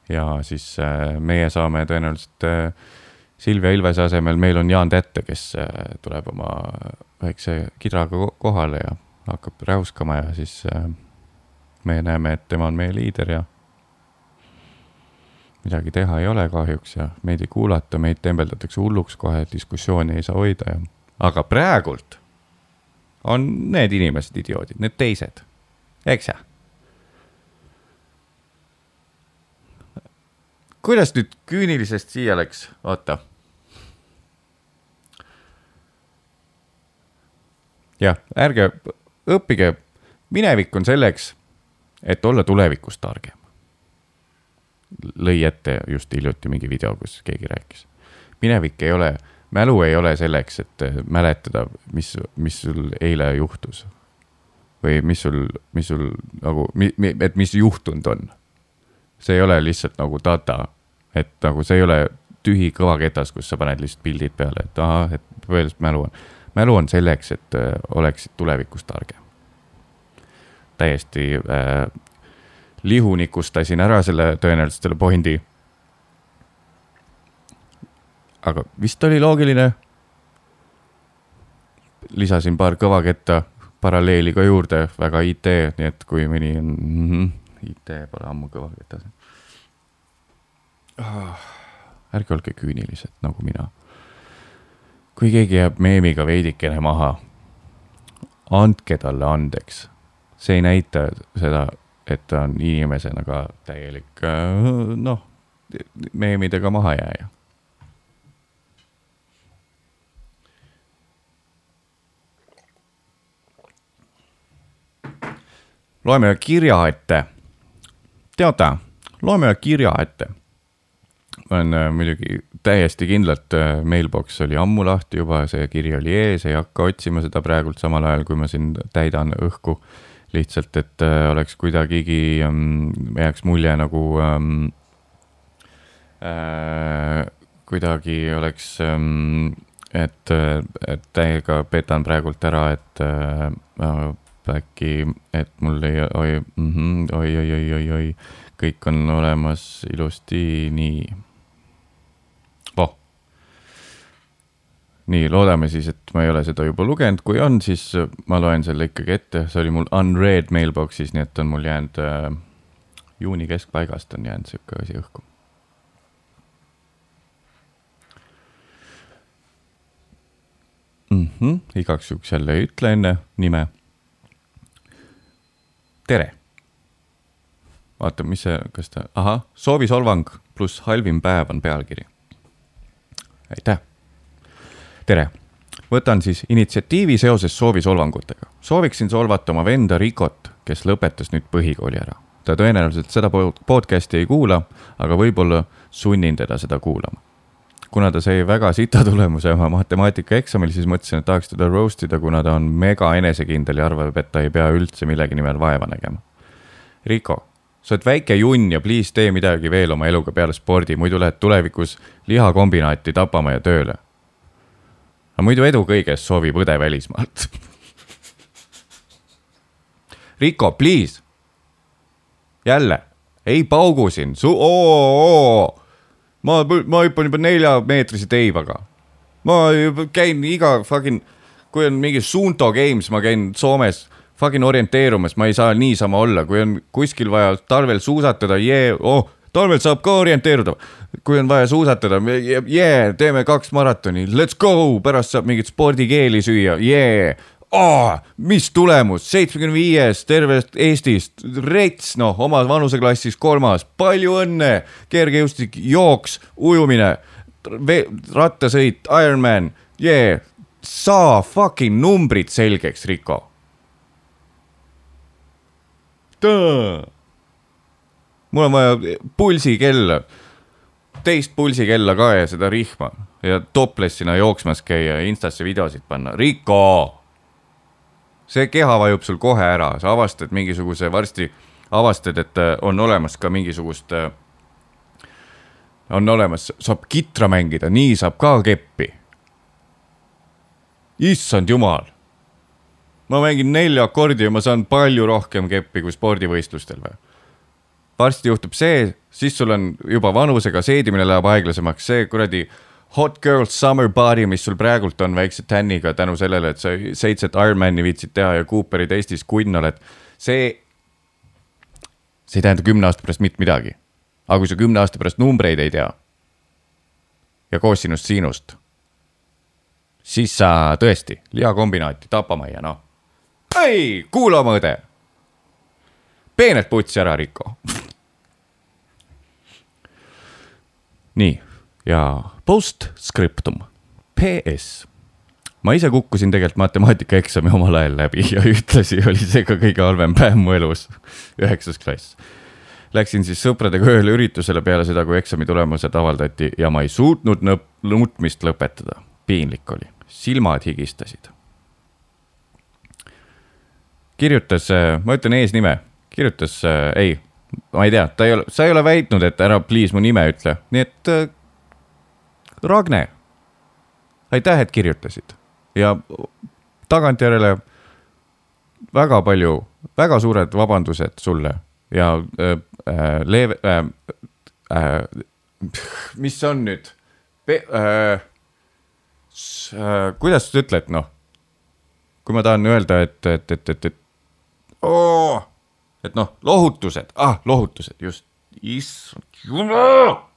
ja siis äh, meie saame tõenäoliselt äh, Silvia Ilvese asemel, meil on Jaan Tätte, kes äh, tuleb oma väikse kidraga ko- kohale ja hakkab räuskama ja siis äh, me näeme, et tema on meie liider ja midagi teha ei ole kahjuks ja meid ei kuulata, meid tembeldatakse hulluks kohe, diskussiooni ei saa hoida ja, aga praegult on need inimesed idioodid, need teised, eks ja? kuidas nüüd küünilisest siia läks, oota. jah, ärge õppige, minevik on selleks, et olla tulevikus targem. Lõi ette just hiljuti mingi video, kus keegi rääkis. minevik ei ole, mälu ei ole selleks, et äh, mäletada, mis, mis sul eile juhtus. või mis sul, mis sul nagu, et mis juhtunud on see ei ole lihtsalt nagu data, et nagu see ei ole tühi kõvaketas, kus sa paned lihtsalt pildid peale, et ahah, et põhiliselt mälu on. mälu on selleks, et äh, oleksid tulevikus targem. täiesti äh, lihunikustasin ära selle tõenäoliselt selle pointi. aga vist oli loogiline. lisasin paar kõvaketta paralleeli ka juurde, väga IT, nii et kui mõni on mm, -hmm, IT pole ammu kõvaketas ah,. ärge olge küünilised nagu mina. kui keegi jääb meemiga veidikene maha, andke talle andeks. see ei näita seda, et ta on inimesena ka täielik äh, noh, meemidega mahajääja loeme kirja ette. teate, loeme kirja ette. on äh, muidugi täiesti kindlalt, äh, mailbox oli ammu lahti juba, see kiri oli ees, ei hakka otsima seda praegult samal ajal, kui ma siin täidan õhku. Lihtsalt, et äh, oleks kuidagigi ähm,, jääks mulje nagu ähm, äh, kuidagi oleks ähm,, et, et täiega petan praegult ära, et äh, äkki, et mul ei, oi -hmm, oi, oi, oi, oi, oi, kõik on olemas ilusti, nii. voh. Nii, loodame siis, et ma ei ole seda juba lugenud, kui on, siis ma loen selle ikkagi ette, see oli mul unread mailbox'is, nii et on mul jäänud äh, juuni keskpaigast on jäänud sihuke asi õhku mm. -hmm, igaks juhuks jälle ei ütle enne nime tere. vaata, mis see, kas ta, ahah, soovisolvang pluss halvim päev on pealkiri. aitäh. Tere, võtan siis initsiatiivi seoses soovisolvangutega. sooviksin solvata oma venda Rikot, kes lõpetas nüüd põhikooli ära. ta tõenäoliselt seda podcast'i ei kuula, aga võib-olla sunnin teda seda kuulama kuna ta sai väga sita tulemuse oma matemaatikaeksamil, siis mõtlesin, et tahaks teda roast ida, kuna ta on mega enesekindel ja arvab, et ta ei pea üldse millegi nimel vaeva nägema. Riko, sa oled väike junn ja please tee midagi veel oma eluga peale spordi, muidu lähed tulevikus lihakombinaati tapama ja tööle. Aga muidu edu kõiges soovib õde välismaalt. (laughs) Riko, please. jälle, ei paugu siin, su-, oo ma, ma hüppan juba neljameetrise teivaga. ma juba käin iga fucking, kui on mingi Suunto Games, ma käin Soomes fucking orienteerumas, ma ei saa niisama olla, kui on kuskil vaja talvel suusatada, jee, oh, talvel saab ka orienteeruda. kui on vaja suusatada, jee, teeme kaks maratoni, let's go, pärast saab mingit spordikeeli süüa, jee! Oh,, mis tulemus, seitsmekümne viies tervest Eestist, rets, noh, omas vanuseklassis kolmas, palju õnne, kergejõustik, jooks, ujumine, rattasõit, Ironman, yeah, saa fucking numbrid selgeks, Riko. Mul on vaja pulsikella, teist pulsikella ka ja seda rihma ja toplessina jooksmas käia ja Instasse videosid panna, Riko see keha vajub sul kohe ära, sa avastad mingisuguse, varsti avastad, et äh, on olemas ka mingisugust, äh, on olemas, saab kitra mängida, nii saab ka keppi. issand jumal. ma mängin nelja akordi ja ma saan palju rohkem keppi kui spordivõistlustel või. Varsti juhtub see, siis sul on juba vanusega seedimine läheb aeglasemaks, see kuradi Hot Girl Summer Body, mis sul praegult on väikse tänniga tänu sellele, et sa seitset Ironmani viitsid teha ja Cooperi testis kunn oled. see, see ei tähenda kümne aasta pärast mitte midagi. aga kui sa kümne aasta pärast numbreid ei tea ja koosinust siinust, siis sa tõesti lihakombinaati tapamajja, noh. ei, kuula oma õde. peenelt putsi ära, Riko nii ja postscriptum, PS. ma ise kukkusin tegelikult matemaatikaeksami omal ajal läbi ja ühtlasi oli see ka kõige halvem päev mu elus, üheksas klass. Läksin siis sõpradega ühele üritusele peale seda, kui eksami tulemused avaldati ja ma ei suutnud nutmist lõpetada. piinlik oli, silmad higistasid. kirjutas, ma ütlen eesnime, kirjutas, ei, ma ei tea, ta ei ole, sa ei ole väitnud, et ära please mu nime ütle, nii et Ragne, aitäh, et kirjutasid. Ja tagantjärele väga palju, väga suured vabandused sulle ja äh, äh, leeve äh,, äh, mis on nüüd, äh, äh, kuidas sa ütled, noh, kui ma tahan öelda, et, et, et, et, et oo, et noh, lohutused, ah, lohutused, just, issand jumal.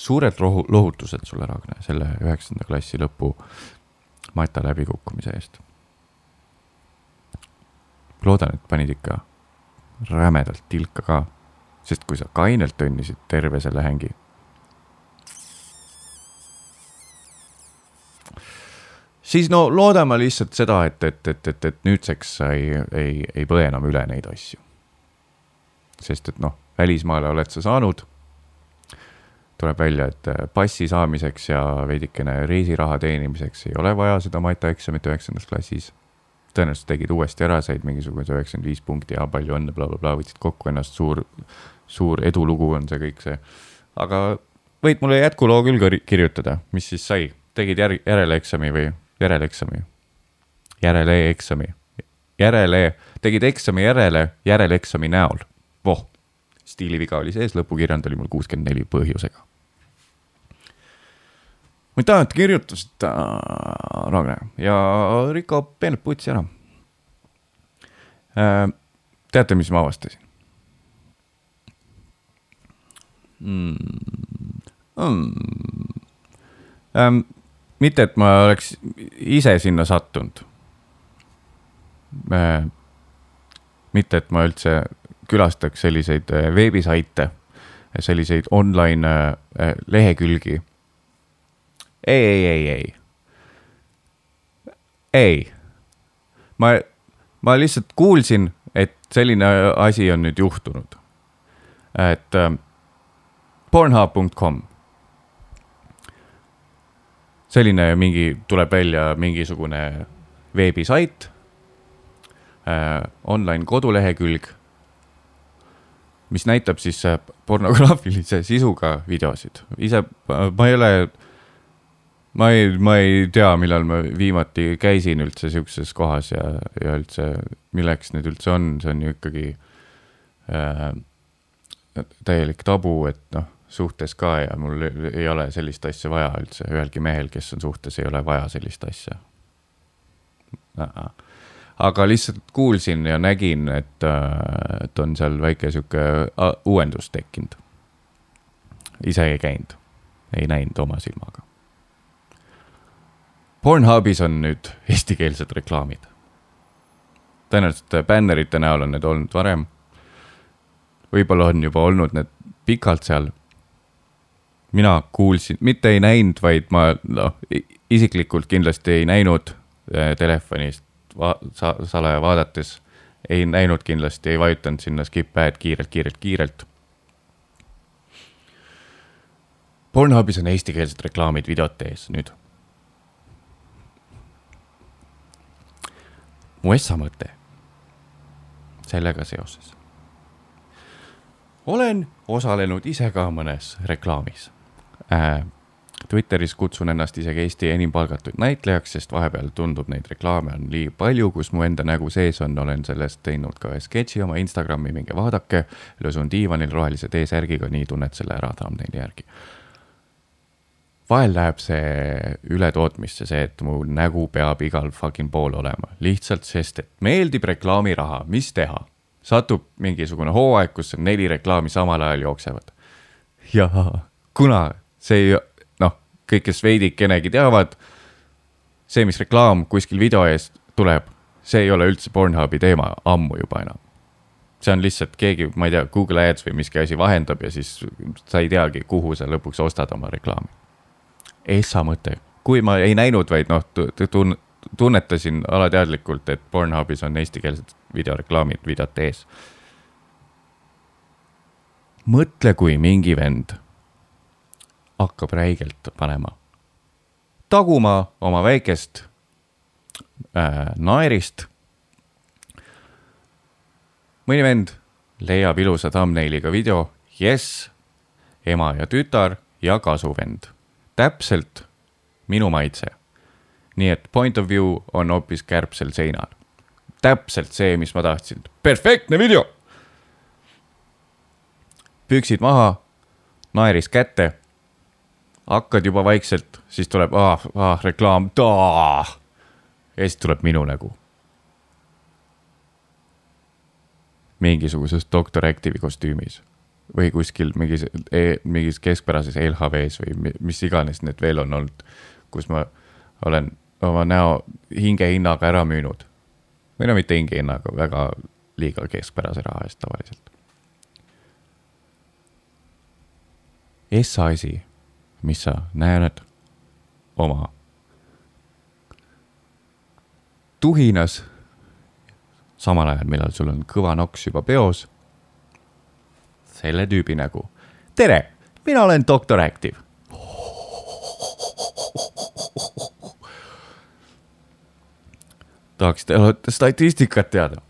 suured rohu-, lohutused sulle, Ragne, selle üheksanda klassi lõpu mata läbikukkumise eest. loodan, et panid ikka rämedalt tilka ka, sest kui sa kainelt õnnisid terve selle hängi. Siis no loodame lihtsalt seda, et, et, et, et, et nüüdseks ei, ei, ei põe enam üle neid asju. sest et noh, välismaale oled sa saanud. tuleb välja, et äh, passi saamiseks ja veidikene reisiraha teenimiseks ei ole vaja seda matjaeksamit üheksandas klassis tõenäoliselt tegid uuesti ära, said mingisuguse üheksakümmend viis punkti ja palju õnne bla,, blablabla, võtsid kokku ennast, suur, suur edulugu on see kõik see. aga võid mulle jätkuloo küll kir- kirjutada, mis siis sai, tegid järg-, järeleeksami või järeleeksami? järeleeksami, järele, tegid eksami järele järeleeksami näol. voh, stiiliviga oli sees, lõpukirjand oli mul kuuskümmend neli põhjusega. aitäh, et kirjutasid äh,, Ragne ja Riko peenelt putsi ära äh,. teate, mis ma avastasin mm.? Mm. Ähm, mitte, et ma oleks ise sinna sattunud äh,. mitte, et ma üldse külastaks selliseid äh, veebisaite, selliseid online äh, lehekülgi ei, ei, ei, ei. ei, ma, ma lihtsalt kuulsin, et selline asi on nüüd juhtunud. et äh, pornhub.com. Selline mingi, tuleb välja mingisugune veebisait äh,, online kodulehekülg, mis näitab siis äh, pornograafilise sisuga videosid. ise ma ei ole ma ei, ma ei tea, millal ma viimati käisin üldse sihukeses kohas ja, ja üldse, milleks need üldse on, see on ju ikkagi äh, täielik tabu, et noh, suhtes ka ja mul ei ole sellist asja vaja üldse, ühelgi mehel, kes on suhtes, ei ole vaja sellist asja. aga lihtsalt kuulsin ja nägin, et, et on seal väike sihuke a- uuendus tekkinud. ise ei käinud, ei näinud oma silmaga Pornhubis on nüüd eestikeelsed reklaamid. tõenäoliselt bännerite näol on need olnud varem. võib-olla on juba olnud need pikalt seal. Mina kuulsin, mitte ei näinud, vaid ma noh, isiklikult kindlasti ei näinud eh, telefonist va sa salaja vaadates. ei näinud kindlasti, ei vajutanud sinna skip ad kiirelt, kiirelt, kiirelt. Pornhubis on eestikeelsed reklaamid videote ees nüüd mu essa mõte sellega seoses. olen osalenud ise ka mõnes reklaamis. Twitteris kutsun ennast isegi Eesti enim palgatud näitlejaks, sest vahepeal tundub neid reklaame on liiga palju, kus mu enda nägu sees on, olen sellest teinud ka ühe sketši oma Instagrami, minge vaadake. lösun diivanil rohelise T-särgiga, nii tunned selle ära thumbnaili järgi vahel läheb see ületootmisse, see, et mu nägu peab igal fucking pool olema, lihtsalt sest, et meeldib reklaamiraha, mis teha. satub mingisugune hooaeg, kus neli reklaami samal ajal jooksevad. ja kuna see ei, noh, kõik, kes veidikenegi teavad, see, mis reklaam kuskil video eest tuleb, see ei ole üldse Pornhubi teema ammu juba enam. see on lihtsalt keegi, ma ei tea, Google Ads või miski asi vahendab ja siis sa ei teagi, kuhu sa lõpuks ostad oma reklaami essa mõte, kui ma ei näinud, vaid noh, tun-, tunnetasin alateadlikult, et Pornhubis on eestikeelsed videoreklaamid videote ees. mõtle, kui mingi vend hakkab räigelt panema, taguma oma väikest äh, naerist. mõni vend leiab ilusa thumbnailiga video, jess, ema ja tütar ja kasuvend täpselt minu maitse. nii et point of view on hoopis kärbsel seinal. täpselt see, mis ma tahtsin, perfektne video. püksid maha, naeris kätte. Hakkad juba vaikselt, siis tuleb ah, ah, reklaam, ja siis tuleb minu nägu. mingisuguses Doctor Active'i kostüümis või kuskil mingis e,, mingis keskpärases LHV-s või mi- mis iganes need veel on olnud, kus ma olen oma näo hingehinnaga ära müünud. või no mitte hingehinnaga, väga liiga keskpärase raha eest tavaliselt. esmaasi, mis sa näed oma tuhinas, samal ajal, millal sul on kõva noks juba peos, selle tüübi nägu. tere, mina olen doktor Active. tahaksite statistikat teada?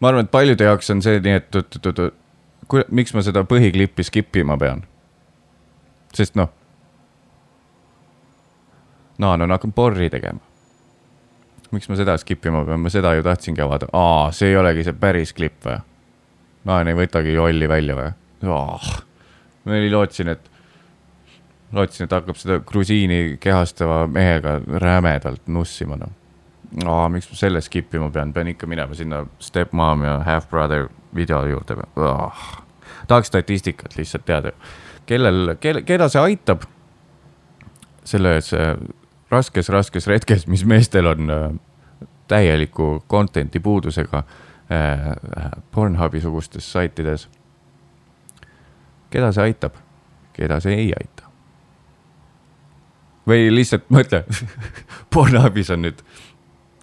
ma arvan, et paljude jaoks on see nii, et oot-oot-oot, miks ma seda põhiklippi skip ima pean? sest noh, Naan on hakanud porri tegema. miks ma seda skip ima pean, ma seda ju tahtsingi avada, aa, see ei olegi see päris klipp või? Naan ei võtagi jolli välja või? ma oli lootsin, et, lootsin, et hakkab seda grusiini kehastava mehega rämedalt nussima, noh. aa, miks ma selle skip ima pean, pean ikka minema sinna Stepmom ja Half Brother video juurde oh.. tahaks statistikat lihtsalt teada, kellel, kelle, keda see aitab selles äh, raskes, raskes retkes, mis meestel on äh, täieliku content'i puudusega äh, Pornhubi sugustes saitides. keda see aitab, keda see ei aita? või lihtsalt mõtle, (laughs) Pornhubis on nüüd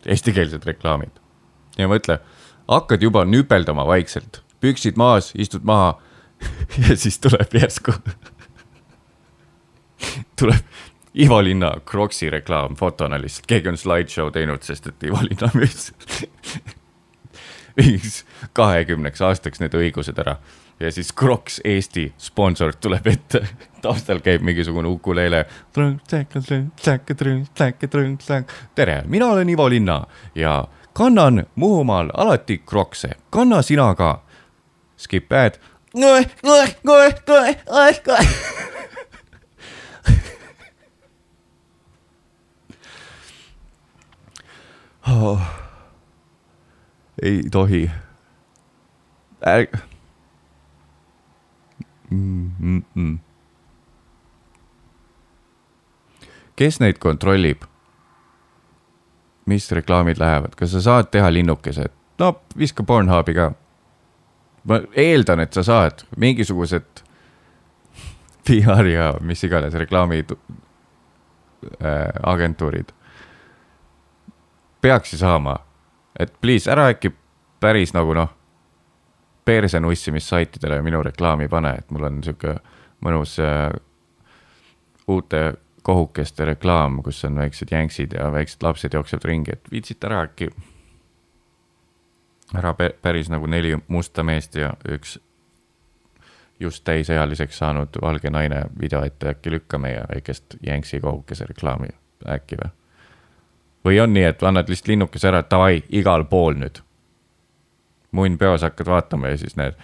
eestikeelsed reklaamid ja mõtle, hakkad juba nüpeldama vaikselt, püksid maas, istud maha (laughs) ja siis tuleb järsku, (laughs) tuleb Ivo Linna Croksi reklaam fotona lihtsalt, keegi on slideshow teinud, sest et Ivo Linna müüs (laughs) mingiks kahekümneks aastaks need õigused ära. Ja siis Crocs Eesti sponsor tuleb ette, taustal käib mingisugune ukulele. tere, mina olen Ivo Linna ja kannan Muhumaal alati Crocse, kanna sina ka. Skip ad. oh.. ei tohi. ärge mm. -mm -mm. kes neid kontrollib? Mis reklaamid lähevad, kas sa saad teha linnukese, no viska Pornhubi ka. ma eeldan, et sa saad mingisugused (laughs) PR ja mis iganes reklaami äh, agentuurid peaks ju saama, et please ära äkki päris nagu noh, perse nussimissaitidele minu reklaami pane, et mul on sihuke mõnus äh, uute kohukeste reklaam, kus on väiksed jänksid ja väiksed lapsed jooksevad ringi, et viitsite ära äkki. ära pä- päris nagu neli musta meest ja üks just täisealiseks saanud valge naine video ette, äkki lükka meie väikest jänksi kohukese reklaami äkki või? või on nii, et annad lihtsalt linnukese ära, davai, igal pool nüüd. munn peos hakkad vaatama ja siis näed.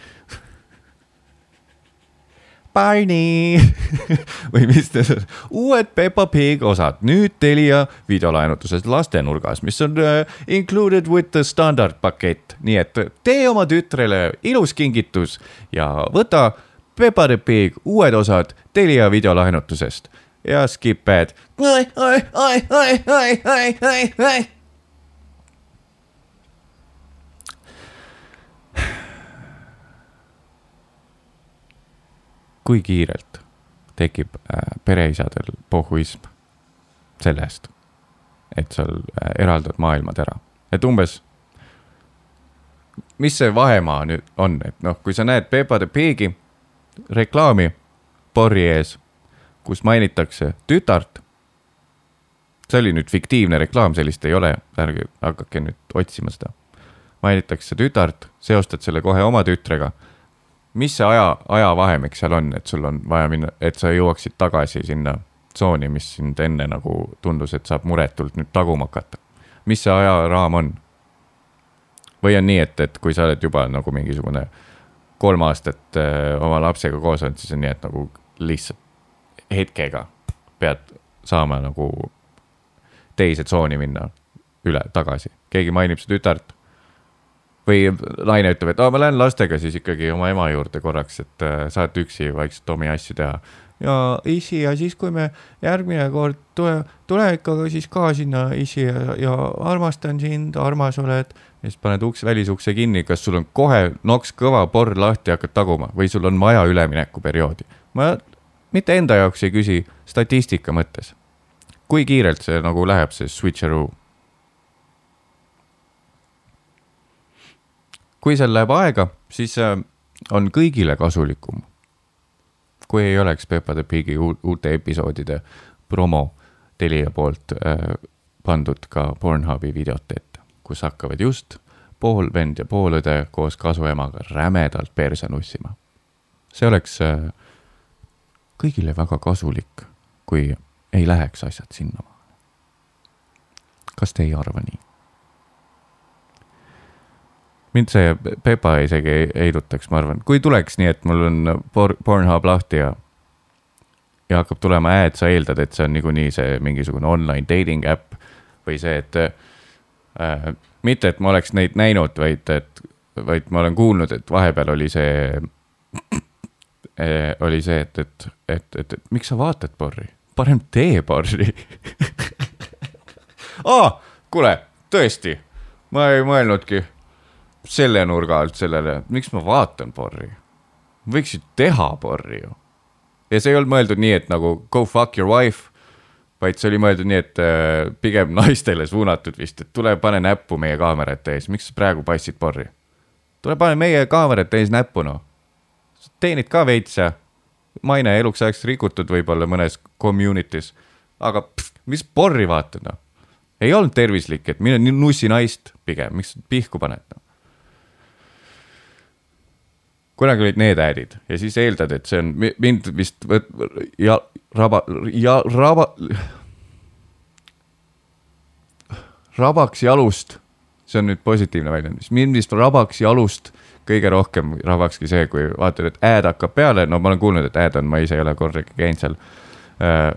Barney (laughs) või mis need on, uued Peppa Pig osad. Nüüd Telia videolaenutuses lastenurgas, mis on uh, included with the standard pakett, nii et tee oma tütrele ilus kingitus ja võta Peppa the Pig uued osad Telia videolaenutusest. Ja skip ad. Kui kiirelt tekib äh, pereisadel pohhuism sellest, et sa äh, eraldad maailmad ära, et umbes. mis see vahemaa nüüd on, et noh, kui sa näed Peppa the Pigi reklaami porri ees, kus mainitakse tütart. see oli nüüd fiktiivne reklaam, sellist ei ole, ärge hakake nüüd otsima seda. mainitakse tütart, seostad selle kohe oma tütrega mis see aja, ajavahemik seal on, et sul on vaja minna, et sa jõuaksid tagasi sinna tsooni, mis sind enne nagu tundus, et saab muretult nüüd taguma hakata. mis see ajaraam on? või on nii, et, et kui sa oled juba nagu mingisugune kolm aastat äh, oma lapsega koos olnud, siis on nii, et nagu lihtsalt hetkega pead saama nagu teise tsooni minna üle tagasi, keegi mainib su tütart. Või naine ütleb, et aa, ma lähen lastega siis ikkagi oma ema juurde korraks, et äh, saate üksi vaikselt omi asju teha. ja isi ja siis, kui me järgmine kord tule, tule ikka ka siis ka sinna isi ja, ja armastan sind, armas oled. ja siis paned ukse, välisukse kinni, kas sul on kohe noks kõva porr lahti, hakkad taguma või sul on vaja üleminekuperioodi. ma mitte enda jaoks ei küsi, statistika mõttes. kui kiirelt see nagu läheb, see switcheroo? Kui seal läheb aega, siis äh, on kõigile kasulikum. kui ei oleks Peppa the Pigi uut- uute episoodide promo Telia poolt äh, pandud ka Pornhubi videote ette, kus hakkavad just pool vend ja pool õde koos kasuemaga rämedalt perse nussima. see oleks äh, kõigile väga kasulik, kui ei läheks asjad sinnamaale. kas te ei arva nii? Mind see Pepa isegi ei heidutaks, ma arvan, kui tuleks nii, et mul on por- Pornhub lahti ja ja hakkab tulema ad, sa eeldad, et see on niikuinii see mingisugune online dating äpp või see, et äh, mitte, et ma oleks neid näinud, vaid et, vaid ma olen kuulnud, et vahepeal oli see (clears throat) äh,, oli see, et, et, et, et, et miks sa vaatad porri, parem tee porri. (laughs) Aa, kuule, tõesti, ma ei mõelnudki selle nurga alt sellele, miks ma vaatan porri. võiks ju teha porri ju. ja see ei olnud mõeldud nii, et nagu go fuck your wife, vaid see oli mõeldud nii, et äh, pigem (laughs) naistele suunatud vist, et tule pane näppu meie kaamerate ees, miks sa praegu passid porri. tule pane meie kaamerate ees näppu noh. teenid ka veits ja maine eluks ajaks rikutud võib-olla mõnes community's, aga pff, mis porri vaatad noh. ei olnud tervislik, et mine nussi naist pigem, miks pihku paned noh. Kunagi olid need ädid ja siis eeldad, et see on mi- mind vist võt- ja raba ja raba. rabaks jalust, see on nüüd positiivne väljend, mind vist rabaks jalust kõige rohkem rabakski see, kui vaatad, et ad hakkab peale, no ma olen kuulnud, et ad on, ma ise ei ole kordagi käinud seal äh,.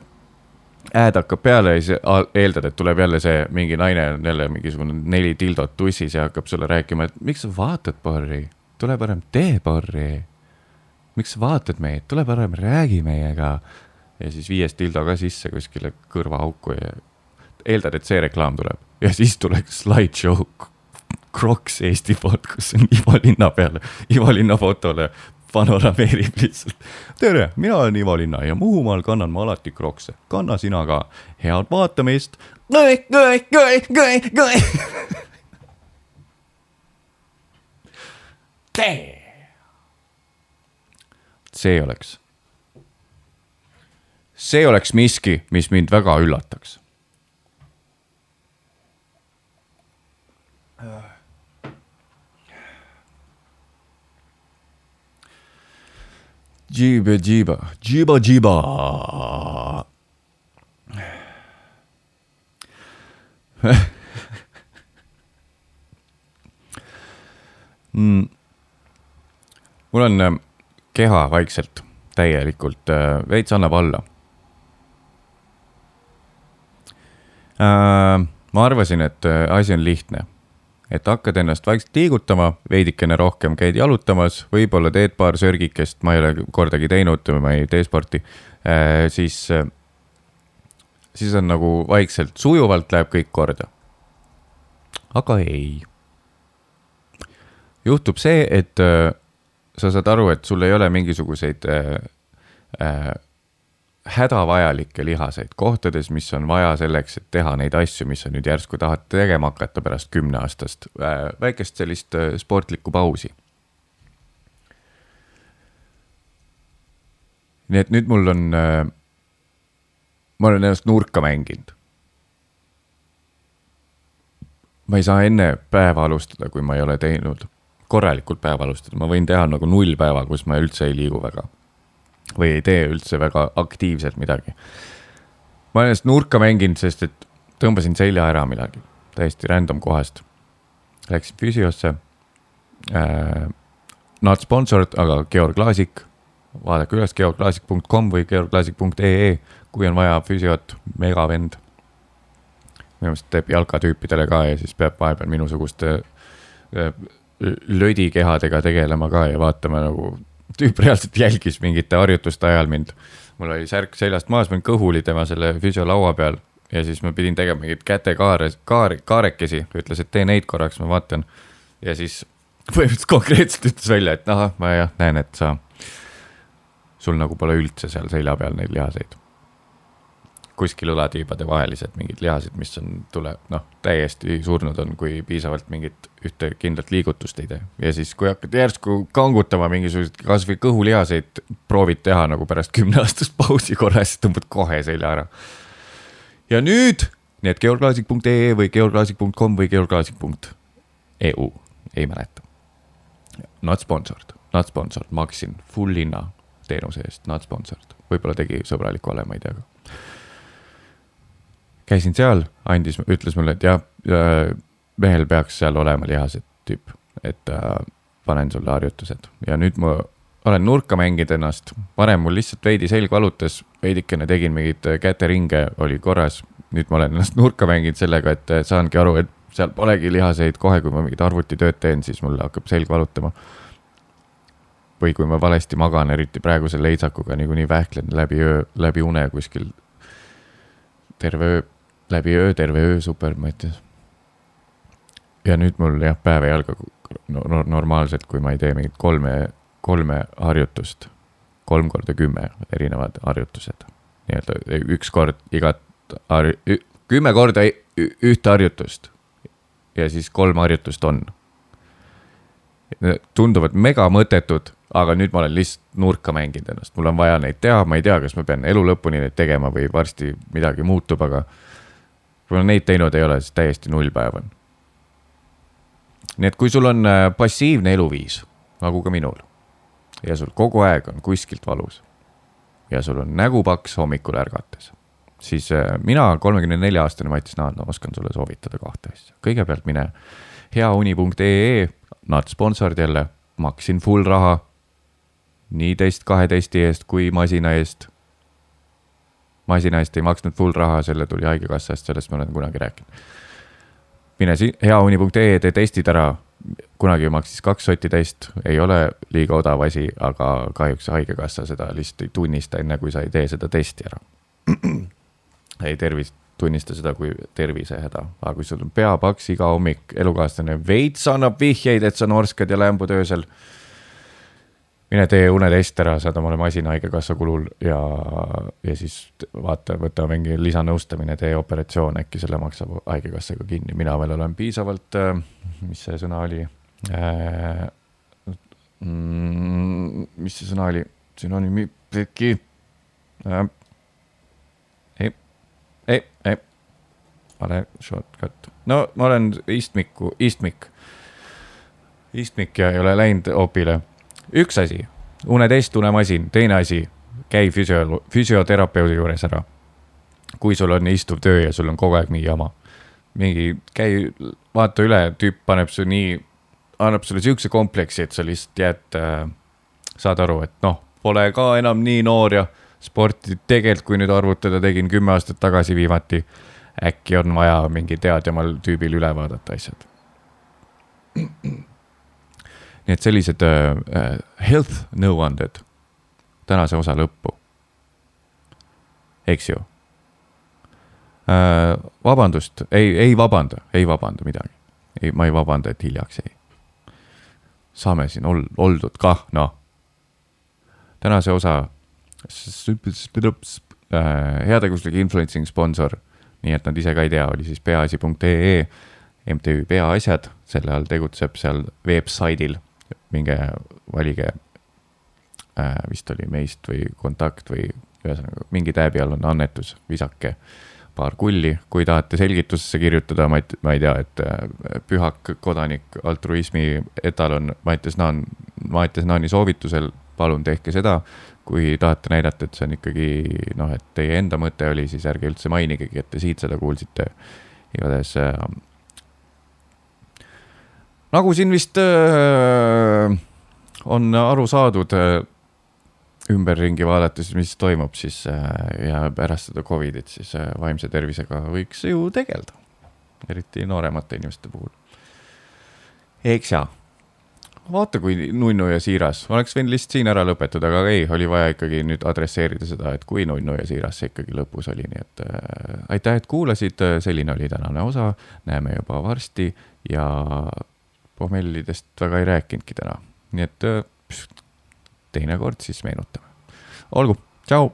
ad hakkab peale ja siis eeldad, et tuleb jälle see mingi naine on jälle mingisugune neli tildot tussis ja hakkab sulle rääkima, et miks sa vaatad porri, tule parem tee porri. miks sa vaatad meid, tule parem räägi meiega. ja siis viies tildo ka sisse kuskile kõrvaauku ja eeldad, et see reklaam tuleb ja siis tuleks slideshow Crocs Eesti poolt, kus on Ivo linna peale, Ivo linna fotole panorameerib lihtsalt. tere, mina olen Ivo Linna ja Muhumaal kannan ma alati Crocse, kanna sina ka, head vaatamist. See oleks, see oleks miski, mis mind väga üllataks. Jiba jiba, jiba jiba. mm.. Mul on äh, keha vaikselt täielikult äh, veits annab alla äh,. ma arvasin, et äh, asi on lihtne, et hakkad ennast vaikselt liigutama, veidikene rohkem käid jalutamas, võib-olla teed paar sörgikest, ma ei ole kordagi teinud, ma ei tee sporti äh,, siis äh,, siis on nagu vaikselt sujuvalt läheb kõik korda. aga ei. juhtub see, et sa saad aru, et sul ei ole mingisuguseid äh, äh, hädavajalikke lihaseid kohtades, mis on vaja selleks, et teha neid asju, mis sa nüüd järsku tahad tegema hakata pärast kümneaastast äh, väikest sellist äh, sportlikku pausi. nii et nüüd mul on äh,, ma olen ennast nurka mänginud. ma ei saa enne päeva alustada, kui ma ei ole teinud korralikult päeva alustada, ma võin teha nagu nullpäeva, kus ma üldse ei liigu väga või ei tee üldse väga aktiivselt midagi. ma olen ennast nurka mänginud, sest et tõmbasin selja ära millalgi, täiesti random kohast. Läksin füsiosse äh,. not sponsored, aga Georg Laasik, vaadake üles georglaasik.com või georglaasik.ee, kui on vaja füsiot, megavend. minu meelest teeb jalkatüüpidele ka ja siis peab vahepeal minusuguste äh, lödikehadega tegelema ka ja vaatama nagu, tüüp reaalselt jälgis mingite harjutuste ajal mind. mul oli särk seljast maas, ma olin kõhuli tema selle füsiolaua peal ja siis ma pidin tegema mingeid kätekaare, kaar, kaarekesi, ütles, et tee neid korraks, ma vaatan. ja siis põhimõtteliselt konkreetselt ütles välja, et ahah, ma jah näen, et sa, sul nagu pole üldse seal selja peal neid lihaseid. Kuskil õlatiibade vahelised mingid lihased, mis on, tuleb, noh, täiesti surnud on, kui piisavalt mingit ühte kindlat liigutust ei tee. ja siis, kui hakkad järsku kangutama mingisuguseid kasvõi kõhulihaseid, proovid teha nagu pärast kümneaastast pausi korra, siis tõmbad kohe selja ära. ja nüüd, nii et georglaasik.ee või georglaasik.com või georglaasik.eu, ei mäleta. Not sponsored, not sponsored, maksin full hinna teenuse eest, not sponsored, võib-olla tegi sõbralik vale, ma ei tea ka käisin seal, andis, ütles mulle, et jah, mehel peaks seal olema lihased tüüp, et äh, panen sulle harjutused. Ja nüüd ma olen nurka mänginud ennast, varem mul lihtsalt veidi selg valutas, veidikene tegin mingeid käteringe, oli korras. nüüd ma olen ennast (laughs) nurka mänginud sellega, et äh, saangi aru, et seal polegi lihaseid, kohe kui ma mingit arvutitööd teen, siis mul hakkab selg valutama. või kui ma valesti magan, eriti praeguse leitsakuga niikuinii vähklen läbi öö, läbi une kuskil terve öö, läbi öö, terve öö supermatis. ja nüüd mul jah, päev ei alga no, no, normaalselt, kui ma ei tee mingit kolme, kolme harjutust, kolm korda kümme erinevad harjutused. nii-öelda üks kord igat har-, kümme korda ühte harjutust ja siis kolm harjutust on. tunduvad mega mõttetud, aga nüüd ma olen lihtsalt nurka mänginud ennast, mul on vaja neid teha, ma ei tea, kas ma pean elu lõpuni neid tegema või varsti midagi muutub, aga ma neid teinud ei ole, siis täiesti nullpäev on. nii et kui sul on äh, passiivne eluviis, nagu ka minul, ja sul kogu aeg on kuskilt valus ja sul on nägu paks hommikul ärgates, siis äh, mina, kolmekümne nelja aastane Matis Naan, oskan sulle soovitada kahte asja. kõigepealt mine heauni.ee, nad sponsorid jälle, maksin full raha nii teist kaheteist eest kui masina eest. Masina eest ei maksnud full raha, selle tuli haigekassast, sellest ma olen kunagi rääkinud. mine si-, heauni.ee, tee testid ära. kunagi maksis kaks sotti test, ei ole liiga odav asi, aga kahjuks haigekassa seda lihtsalt ei tunnista, enne kui sa ei tee seda testi ära. (clears throat) ei tervist, tunnista seda kui tervisehäda, aga kui sul on pea paks iga hommik, elukaaslane veits annab vihjeid, et sa norskad ja lämbud öösel mine tee unetest ära, saad omale masina haigekassa kulul ja, ja siis vaata, võta mingi lisanõustamine, tee operatsioon, äkki selle maksab haigekassaga kinni, mina veel olen piisavalt, mis see sõna oli? Äh,? Mm, mis see sõna oli, sünonüümi, äkki äh,. ei, ei, ei, vale shortcut, no ma olen istmiku, istmik, istmik ja ei ole läinud opile üks asi, unetest, unemasin, teine asi, käi füsio, füsioterapeudi juures ära. kui sul on istuv töö ja sul on kogu aeg mingi jama, mingi käi, vaata üle, tüüp paneb su nii, annab sulle siukse kompleksi, et sa lihtsalt jääd äh,, saad aru, et noh, pole ka enam nii noor ja sporti tegelikult, kui nüüd arvutada, tegin kümme aastat tagasi viimati. äkki on vaja mingi teadjamal tüübil üle vaadata asjad nii et sellised äh, äh, health nõuanded tänase osa lõppu. eks ju äh,. vabandust, ei, ei vabanda, ei vabanda midagi. ei, ma ei vabanda, et hiljaks jäi. saame siin ol-, oldud kah, noh. tänase osa äh, heategevuslik influencing sponsor, nii et nad ise ka ei tea, oli siis peaasi.ee MTÜ Peaasjad, selle all tegutseb seal veebsaidil, minge valige äh,. vist oli meist või kontakt või ühesõnaga mingi tääbi all on annetus, visake paar kulli, kui tahate selgitusesse kirjutada, ma ei, ma ei tea, et äh, pühak kodanik, altruismi etalon Mattias Naan, Mattias Naani soovitusel, palun tehke seda. kui tahate näidata, et see on ikkagi noh, et teie enda mõte oli, siis ärge üldse mainigegi, et te siit seda kuulsite. igatahes äh, nagu siin vist öö, on aru saadud äh, ümberringi vaadates, mis toimub siis äh, ja pärast seda Covidit, siis äh, vaimse tervisega võiks ju tegeleda. eriti nooremate inimeste puhul. eks jaa vaata, kui nunnu ja siiras, oleks võinud lihtsalt siin ära lõpetada, aga ei, oli vaja ikkagi nüüd adresseerida seda, et kui nunnu ja siiras see ikkagi lõpus oli, nii et äh, aitäh, et kuulasid, selline oli tänane osa, näeme juba varsti ja pohmellidest väga ei rääkinudki täna, nii et äh, teinekord siis meenutame. olgu, tšau